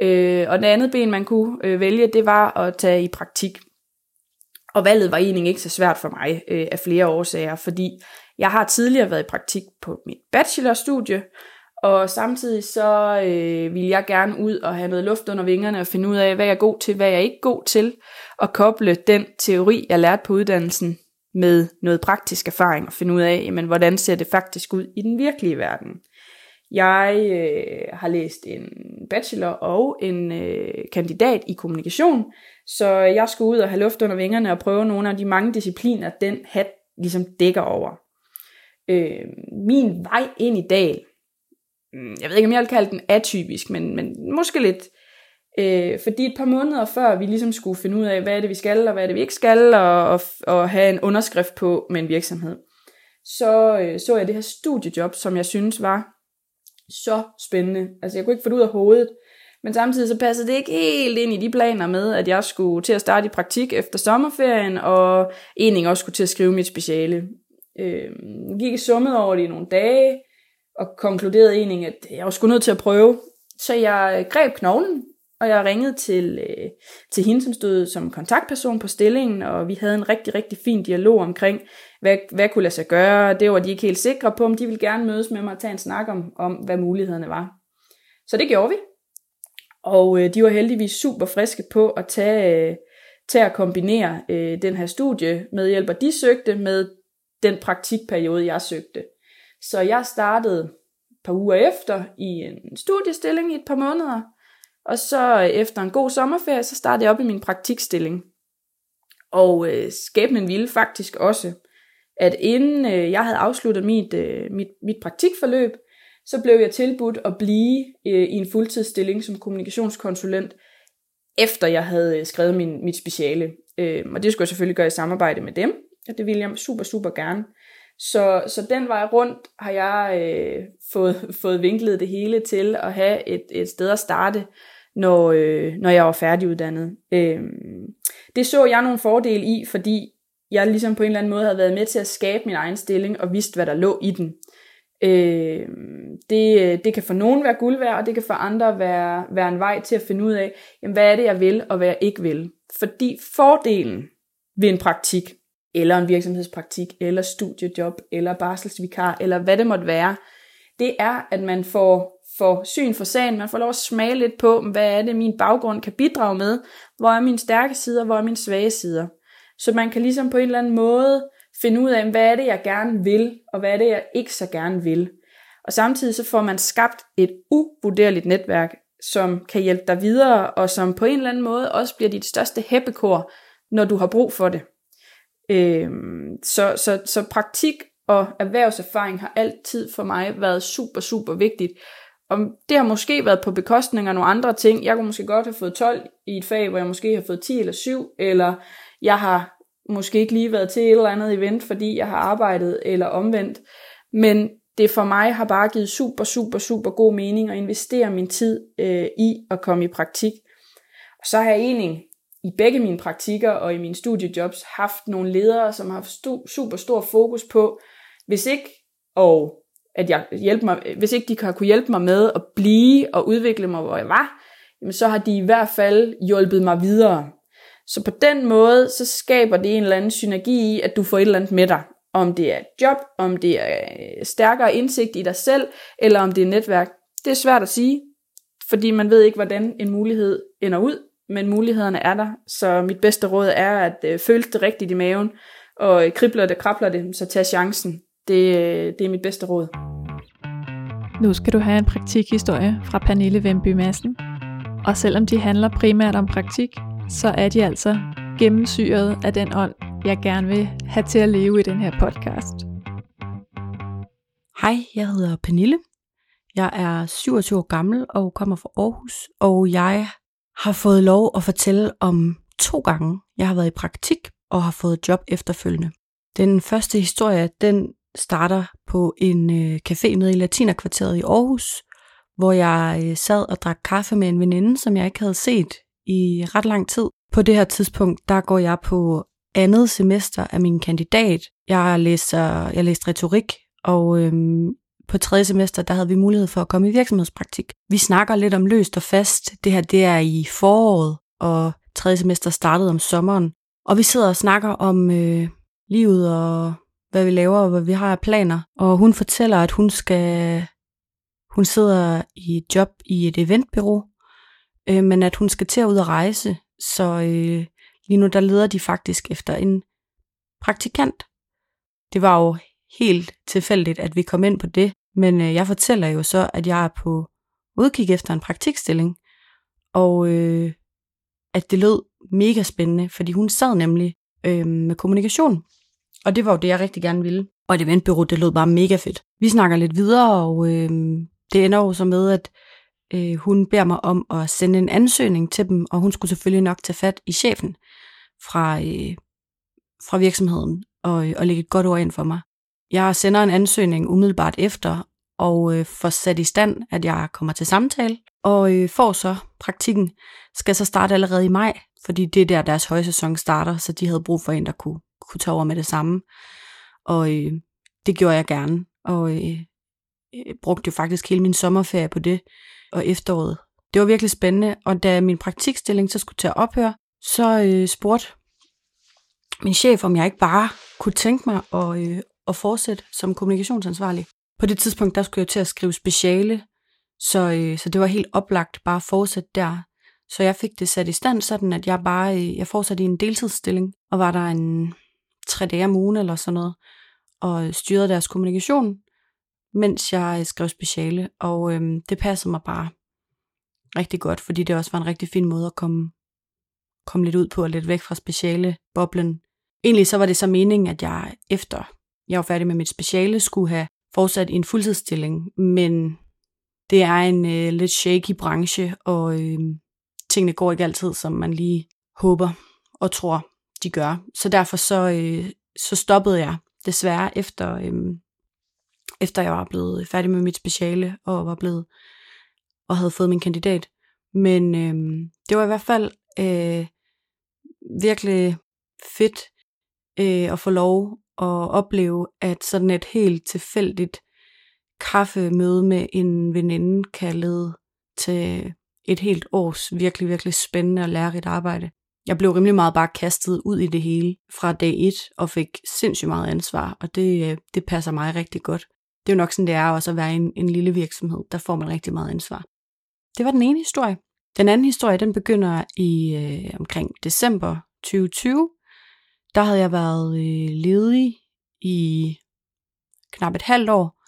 Øh, og det andet ben, man kunne øh, vælge, det var at tage i praktik. Og valget var egentlig ikke så svært for mig øh, af flere årsager, fordi jeg har tidligere været i praktik på mit bachelorstudie, og samtidig så øh, vil jeg gerne ud og have noget luft under vingerne og finde ud af, hvad jeg er god til, hvad jeg er ikke god til, og koble den teori, jeg lærte på uddannelsen, med noget praktisk erfaring og finde ud af, jamen, hvordan ser det faktisk ud i den virkelige verden. Jeg øh, har læst en bachelor og en øh, kandidat i kommunikation, så jeg skulle ud og have luft under vingerne og prøve nogle af de mange discipliner, den hat ligesom dækker over. Øh, min vej ind i dag Mm, jeg ved ikke om jeg vil kalde den atypisk, men, men måske lidt, øh, fordi et par måneder før vi ligesom skulle finde ud af, hvad er det vi skal, og hvad er det vi ikke skal, og, og, og have en underskrift på med en virksomhed, så øh, så jeg det her studiejob, som jeg synes var så spændende. Altså jeg kunne ikke få det ud af hovedet, men samtidig så passede det ikke helt ind i de planer med, at jeg skulle til at starte i praktik efter sommerferien, og egentlig også skulle til at skrive mit speciale. Øh, gik i summet over det i nogle dage, og konkluderede egentlig, at øh, jeg var sgu nødt til at prøve. Så jeg øh, greb knoglen, og jeg ringede til, øh, til hende, som stod som kontaktperson på stillingen, og vi havde en rigtig, rigtig fin dialog omkring, hvad, hvad kunne lade sig gøre. Det var de ikke helt sikre på, om de ville gerne mødes med mig og tage en snak om, om hvad mulighederne var. Så det gjorde vi. Og øh, de var heldigvis super friske på at tage, øh, tage at kombinere øh, den her studie med hjælp, de søgte med den praktikperiode, jeg søgte. Så jeg startede et par uger efter i en studiestilling i et par måneder, og så øh, efter en god sommerferie, så startede jeg op i min praktikstilling. Og øh, skæbnen ville faktisk også, at inden øh, jeg havde afsluttet mit, øh, mit, mit praktikforløb, så blev jeg tilbudt at blive øh, i en fuldtidsstilling som kommunikationskonsulent, efter jeg havde øh, skrevet min, mit speciale. Øh, og det skulle jeg selvfølgelig gøre i samarbejde med dem, og det ville jeg super, super gerne. Så, så den vej rundt har jeg øh, fået, fået vinklet det hele til at have et, et sted at starte, når, øh, når jeg var færdiguddannet. Øh, det så jeg nogle fordele i, fordi jeg ligesom på en eller anden måde havde været med til at skabe min egen stilling og vidste, hvad der lå i den. Øhm, øh, det, det kan for nogen være guld værd, og det kan for andre være, være en vej til at finde ud af, jamen, hvad er det, jeg vil, og hvad jeg ikke vil. Fordi fordelen ved en praktik, eller en virksomhedspraktik, eller studiejob, eller barselsvikar, eller hvad det måtte være, det er, at man får, får syn for sagen, man får lov at smage lidt på, hvad er det, min baggrund kan bidrage med, hvor er mine stærke sider, hvor er mine svage sider. Så man kan ligesom på en eller anden måde finde ud af, hvad er det, jeg gerne vil, og hvad er det, jeg ikke så gerne vil. Og samtidig så får man skabt et uvurderligt netværk, som kan hjælpe dig videre, og som på en eller anden måde også bliver dit største hæppekor, når du har brug for det. Øhm, så, så, så praktik og erhvervserfaring har altid for mig været super, super vigtigt. Og det har måske været på bekostning af nogle andre ting. Jeg kunne måske godt have fået 12 i et fag, hvor jeg måske har fået 10 eller 7, eller jeg har måske ikke lige været til et eller andet event, fordi jeg har arbejdet eller omvendt. Men det for mig har bare givet super, super, super god mening at investere min tid øh, i at komme i praktik. Og så har jeg egentlig i begge mine praktikker og i mine studiejobs haft nogle ledere, som har haft super stor fokus på, hvis ikke, og at jeg hjælper mig, hvis ikke de kan kunne hjælpe mig med at blive og udvikle mig, hvor jeg var, jamen så har de i hvert fald hjulpet mig videre. Så på den måde, så skaber det en eller anden synergi i, at du får et eller andet med dig. Om det er et job, om det er øh, stærkere indsigt i dig selv, eller om det er netværk. Det er svært at sige, fordi man ved ikke, hvordan en mulighed ender ud, men mulighederne er der. Så mit bedste råd er, at øh, føle det rigtigt i maven, og øh, kribler det, krabler det, så tag chancen. Det, øh, det er mit bedste råd. Nu skal du have en praktikhistorie fra Pernille Vemby Madsen. Og selvom de handler primært om praktik, så er de altså gennemsyret af den ånd, jeg gerne vil have til at leve i den her podcast. Hej, jeg hedder Pernille. Jeg er 27 år gammel og kommer fra Aarhus, og jeg har fået lov at fortælle om to gange, jeg har været i praktik og har fået job efterfølgende. Den første historie, den starter på en øh, café nede i Latinerkvarteret i Aarhus, hvor jeg øh, sad og drak kaffe med en veninde, som jeg ikke havde set i ret lang tid. På det her tidspunkt, der går jeg på andet semester af min kandidat. Jeg læser, jeg læste retorik, og øhm, på tredje semester, der havde vi mulighed for at komme i virksomhedspraktik. Vi snakker lidt om løst og fast. Det her, det er i foråret, og tredje semester startede om sommeren. Og vi sidder og snakker om øh, livet og hvad vi laver og hvad vi har af planer. Og hun fortæller, at hun skal hun sidder i et job i et eventbyrå, øh, men at hun skal til at ud og rejse. Så øh, lige nu der leder de faktisk efter en praktikant. Det var jo helt tilfældigt, at vi kom ind på det, men øh, jeg fortæller jo så, at jeg er på udkig efter en praktikstilling, og øh, at det lød mega spændende, fordi hun sad nemlig øh, med kommunikation, og det var jo det, jeg rigtig gerne ville. Og et eventbyrå, det lød bare mega fedt. Vi snakker lidt videre, og øh, det ender jo så med, at øh, hun beder mig om at sende en ansøgning til dem, og hun skulle selvfølgelig nok tage fat i chefen fra, øh, fra virksomheden og, øh, og lægge et godt ord ind for mig. Jeg sender en ansøgning umiddelbart efter, og øh, får sat i stand, at jeg kommer til samtale, og øh, får så praktikken, skal så starte allerede i maj, fordi det er der, deres højsæson starter, så de havde brug for en, der kunne, kunne tage over med det samme. Og øh, det gjorde jeg gerne, og øh, øh brugte jo faktisk hele min sommerferie på det, og efteråret. Det var virkelig spændende, og da min praktikstilling så skulle til at ophøre, så øh, spurgte min chef, om jeg ikke bare kunne tænke mig at, øh, at fortsætte som kommunikationsansvarlig. På det tidspunkt, der skulle jeg til at skrive speciale, så, øh, så det var helt oplagt bare at fortsætte der. Så jeg fik det sat i stand, sådan at jeg bare øh, jeg fortsatte i en deltidsstilling, og var der en tre dage om ugen eller sådan noget, og styrede deres kommunikation, mens jeg øh, skrev speciale, og øh, det passede mig bare rigtig godt, fordi det også var en rigtig fin måde at komme, komme lidt ud på og lidt væk fra speciale boblen. Egentlig så var det så meningen, at jeg efter jeg var færdig med mit speciale, skulle have fortsat i en fuldtidsstilling, men det er en øh, lidt shaky branche, og øh, tingene går ikke altid, som man lige håber og tror, de gør. Så derfor så, øh, så stoppede jeg desværre efter, øh, efter jeg var blevet færdig med mit speciale og var blevet og havde fået min kandidat. Men øh, det var i hvert fald øh, virkelig fedt øh, at få lov at opleve, at sådan et helt tilfældigt kaffemøde med en veninde kan lede til et helt års virkelig, virkelig spændende og lærerigt arbejde. Jeg blev rimelig meget bare kastet ud i det hele fra dag et og fik sindssygt meget ansvar, og det, øh, det passer mig rigtig godt. Det er jo nok sådan, det er også at være en, en lille virksomhed. Der får man rigtig meget ansvar. Det var den ene historie. Den anden historie, den begynder i øh, omkring december 2020. Der havde jeg været øh, ledig i knap et halvt år,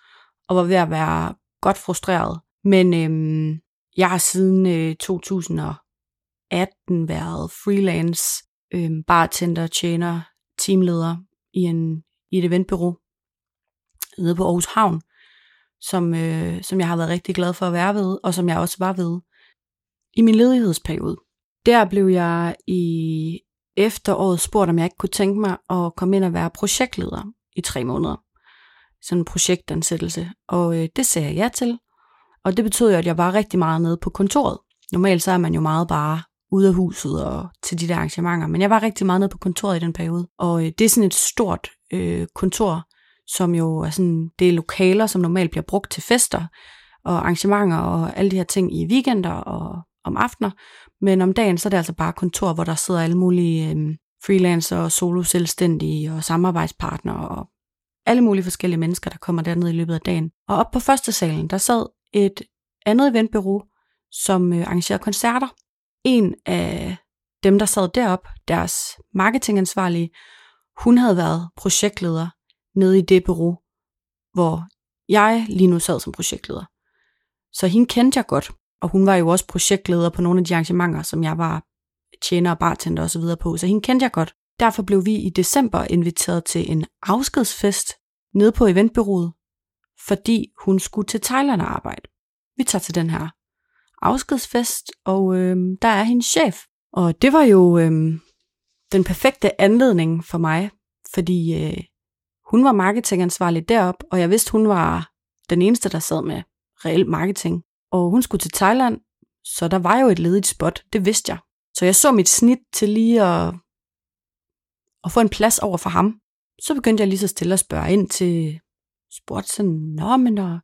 og var ved at være godt frustreret. Men øhm, jeg har siden øh, 2018 været freelance, øhm, bartender, tjener, teamleder i, en, i et eventbureau nede på Aarhus Havn, som, øh, som jeg har været rigtig glad for at være ved, og som jeg også var ved i min ledighedsperiode. Der blev jeg i efteråret spurgt, om jeg ikke kunne tænke mig at komme ind og være projektleder i tre måneder sådan en projektansættelse, og øh, det sagde jeg ja til. Og det betød jo, at jeg var rigtig meget nede på kontoret. Normalt så er man jo meget bare ude af huset og til de der arrangementer, men jeg var rigtig meget nede på kontoret i den periode. Og øh, det er sådan et stort øh, kontor, som jo er sådan, det er lokaler, som normalt bliver brugt til fester og arrangementer og alle de her ting i weekender og om aftener. Men om dagen, så er det altså bare kontor, hvor der sidder alle mulige øh, freelancer og solo selvstændige og samarbejdspartnere og alle mulige forskellige mennesker, der kommer derned i løbet af dagen. Og op på første salen, der sad et andet eventbureau, som øh, arrangerede koncerter. En af dem, der sad derop, deres marketingansvarlige, hun havde været projektleder nede i det bureau, hvor jeg lige nu sad som projektleder. Så hende kendte jeg godt, og hun var jo også projektleder på nogle af de arrangementer, som jeg var tjener og bartender osv. på, så hende kendte jeg godt. Derfor blev vi i december inviteret til en afskedsfest nede på eventbyrået, fordi hun skulle til Thailand og arbejde. Vi tager til den her afskedsfest, og øh, der er hendes chef. Og det var jo øh, den perfekte anledning for mig, fordi øh, hun var marketingansvarlig derop, og jeg vidste, hun var den eneste, der sad med reel marketing. Og hun skulle til Thailand, så der var jo et ledigt spot, det vidste jeg. Så jeg så mit snit til lige at og få en plads over for ham. Så begyndte jeg lige så stille at spørge ind til, spurgte sådan, nå, men og,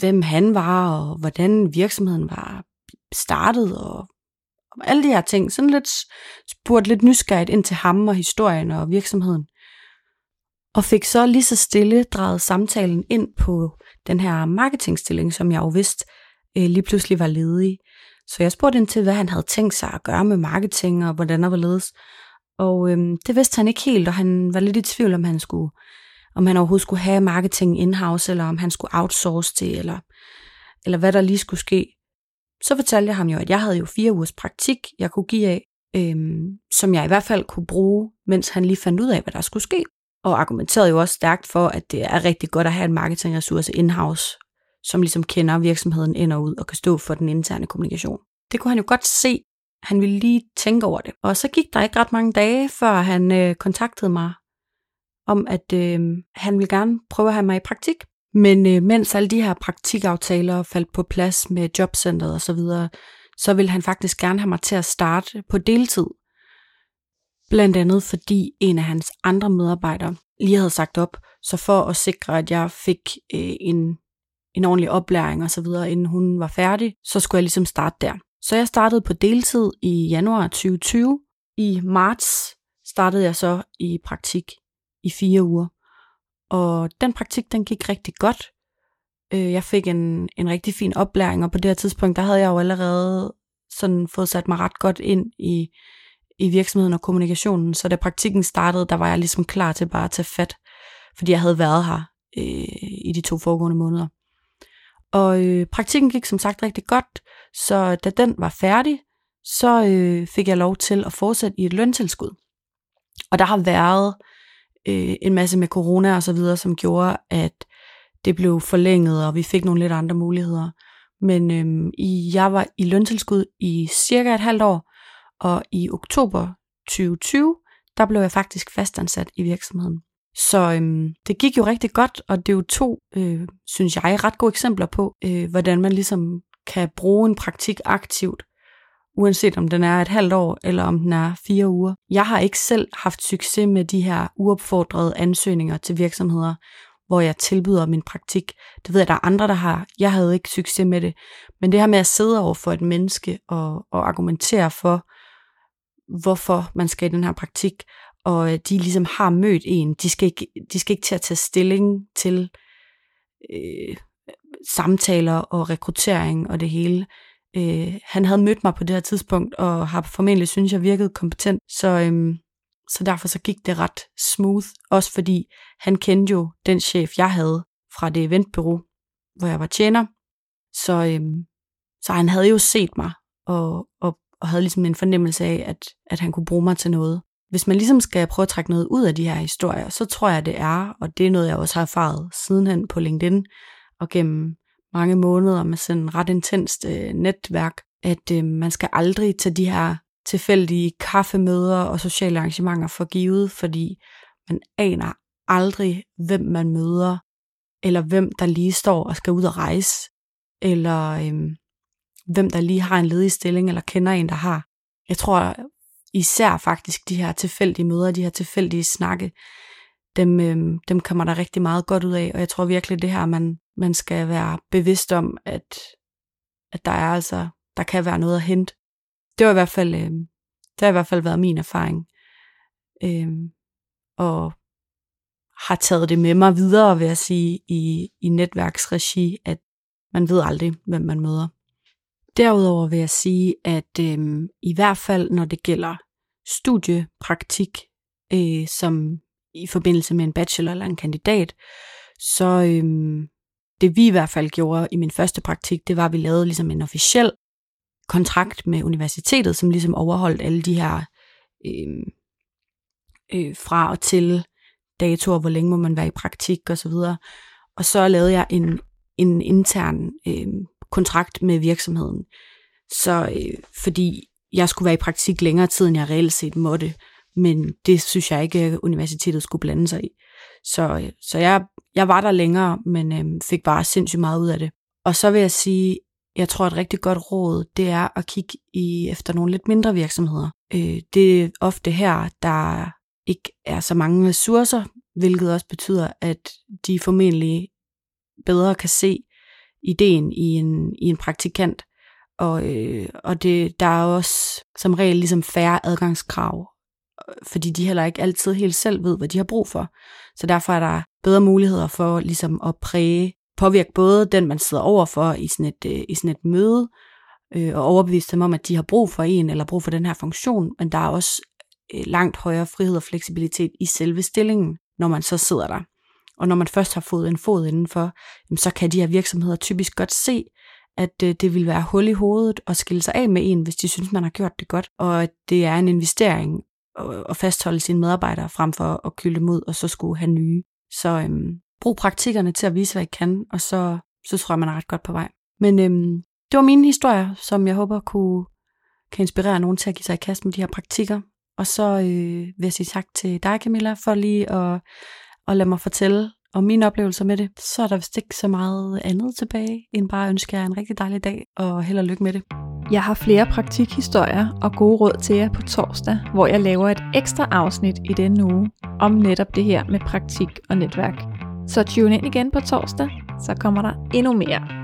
hvem han var, og hvordan virksomheden var startet, og og alle de her ting. Sådan lidt spurgte lidt nysgerrigt ind til ham og historien og virksomheden. Og fik så lige så stille drejet samtalen ind på den her marketingstilling, som jeg jo vidste øh, lige pludselig var ledig. Så jeg spurgte ind til, hvad han havde tænkt sig at gøre med marketing og hvordan der var ledes. Og øhm, det vidste han ikke helt, og han var lidt i tvivl, om han skulle, om han overhovedet skulle have marketing in-house, eller om han skulle outsource det, eller, eller hvad der lige skulle ske. Så fortalte jeg ham jo, at jeg havde jo fire ugers praktik, jeg kunne give af, øhm, som jeg i hvert fald kunne bruge, mens han lige fandt ud af, hvad der skulle ske. Og argumenterede jo også stærkt for, at det er rigtig godt at have en marketingressource in-house, som ligesom kender virksomheden ind og ud og kan stå for den interne kommunikation. Det kunne han jo godt se. Han ville lige tænke over det. Og så gik der ikke ret mange dage, før han øh, kontaktede mig om, at øh, han ville gerne prøve at have mig i praktik. Men øh, mens alle de her praktikaftaler faldt på plads med jobcentret og så videre, så ville han faktisk gerne have mig til at starte på deltid. Blandt andet fordi en af hans andre medarbejdere lige havde sagt op, så for at sikre, at jeg fik øh, en, en ordentlig oplæring og så videre, inden hun var færdig, så skulle jeg ligesom starte der. Så jeg startede på deltid i januar 2020. I marts startede jeg så i praktik i fire uger. Og den praktik, den gik rigtig godt. Øh, jeg fik en, en rigtig fin oplæring, og på det her tidspunkt, der havde jeg jo allerede sådan fået sat mig ret godt ind i, i virksomheden og kommunikationen. Så da praktikken startede, der var jeg ligesom klar til bare at tage fat, fordi jeg havde været her øh, i de to foregående måneder. Og øh, praktikken gik som sagt rigtig godt, så da den var færdig, så øh, fik jeg lov til at fortsætte i et løntilskud. Og der har været øh, en masse med corona og så videre, som gjorde, at det blev forlænget, og vi fik nogle lidt andre muligheder. Men øh, jeg var i løntilskud i cirka et halvt år, og i oktober 2020, der blev jeg faktisk fastansat i virksomheden. Så øhm, det gik jo rigtig godt, og det er jo to, øh, synes jeg, ret gode eksempler på, øh, hvordan man ligesom kan bruge en praktik aktivt, uanset om den er et halvt år, eller om den er fire uger. Jeg har ikke selv haft succes med de her uopfordrede ansøgninger til virksomheder, hvor jeg tilbyder min praktik. Det ved jeg, der er andre, der har. Jeg havde ikke succes med det. Men det her med at sidde over for et menneske og, og argumentere for, hvorfor man skal i den her praktik, og øh, de ligesom har mødt en. De skal ikke, de skal ikke til at tage stilling til øh, samtaler og rekruttering og det hele. Øh, han havde mødt mig på det her tidspunkt, og har formentlig synes jeg virkede kompetent, så, øh, så derfor så gik det ret smooth, også fordi han kendte jo den chef, jeg havde fra det eventbureau, hvor jeg var tjener. Så, øh, så han havde jo set mig, og, og, og havde ligesom en fornemmelse af, at, at han kunne bruge mig til noget. Hvis man ligesom skal prøve at trække noget ud af de her historier, så tror jeg, det er, og det er noget, jeg også har erfaret sidenhen på LinkedIn, og gennem mange måneder med sådan en ret intenst øh, netværk, at øh, man skal aldrig tage de her tilfældige kaffemøder og sociale arrangementer for givet, fordi man aner aldrig, hvem man møder, eller hvem der lige står og skal ud og rejse, eller øh, hvem der lige har en ledig stilling, eller kender en, der har. Jeg tror især faktisk de her tilfældige møder, de her tilfældige snakke, dem, øh, dem kommer der rigtig meget godt ud af, og jeg tror virkelig det her, man, man skal være bevidst om, at, at der er altså, der kan være noget at hente. Det var i hvert fald, øh, det har i hvert fald været min erfaring. Øh, og har taget det med mig videre, vil jeg sige, i, i netværksregi, at man ved aldrig, hvem man møder. Derudover vil jeg sige, at øh, i hvert fald når det gælder studiepraktik, øh, som i forbindelse med en bachelor eller en kandidat, så øh, det vi i hvert fald gjorde i min første praktik, det var, at vi lavede ligesom en officiel kontrakt med universitetet, som ligesom overholdt alle de her øh, øh, fra og til datoer, hvor længe må man være i praktik osv. Og, og så lavede jeg en, en intern øh, kontrakt med virksomheden. Så øh, fordi jeg skulle være i praktik længere tid, end jeg reelt set måtte, men det synes jeg ikke, at universitetet skulle blande sig i. Så, øh, så jeg, jeg var der længere, men øh, fik bare sindssygt meget ud af det. Og så vil jeg sige, jeg tror et rigtig godt råd, det er at kigge i efter nogle lidt mindre virksomheder. Øh, det er ofte her, der ikke er så mange ressourcer, hvilket også betyder, at de formentlig bedre kan se ideen i en, i en praktikant, Og, øh, og det, der er også som regel ligesom færre adgangskrav, fordi de heller ikke altid helt selv ved, hvad de har brug for. Så derfor er der bedre muligheder for ligesom at præge, påvirke både den, man sidder overfor i sådan et, øh, i sådan et møde, øh, og overbevise dem om, at de har brug for en, eller brug for den her funktion, men der er også øh, langt højere frihed og fleksibilitet i selve stillingen, når man så sidder der. Og når man først har fået en fod indenfor, så kan de her virksomheder typisk godt se, at øh, det vil være hul i hovedet at skille sig af med en, hvis de synes, man har gjort det godt, og at det er en investering at fastholde sine medarbejdere frem for at kylde dem ud og så skulle have nye. Så øhm, brug praktikkerne til at vise, hvad I kan, og så, så tror jeg, man er ret godt på vej. Men øhm, det var mine historier, som jeg håber kunne, kan inspirere nogen til at give sig i kast med de her praktikker. Og så øh, vil jeg sige tak til dig, Camilla, for lige at, og lad mig fortælle om mine oplevelser med det, så er der vist ikke så meget andet tilbage, end bare at ønske jer en rigtig dejlig dag, og held og lykke med det. Jeg har flere praktikhistorier og gode råd til jer på torsdag, hvor jeg laver et ekstra afsnit i denne uge om netop det her med praktik og netværk. Så tune ind igen på torsdag, så kommer der endnu mere.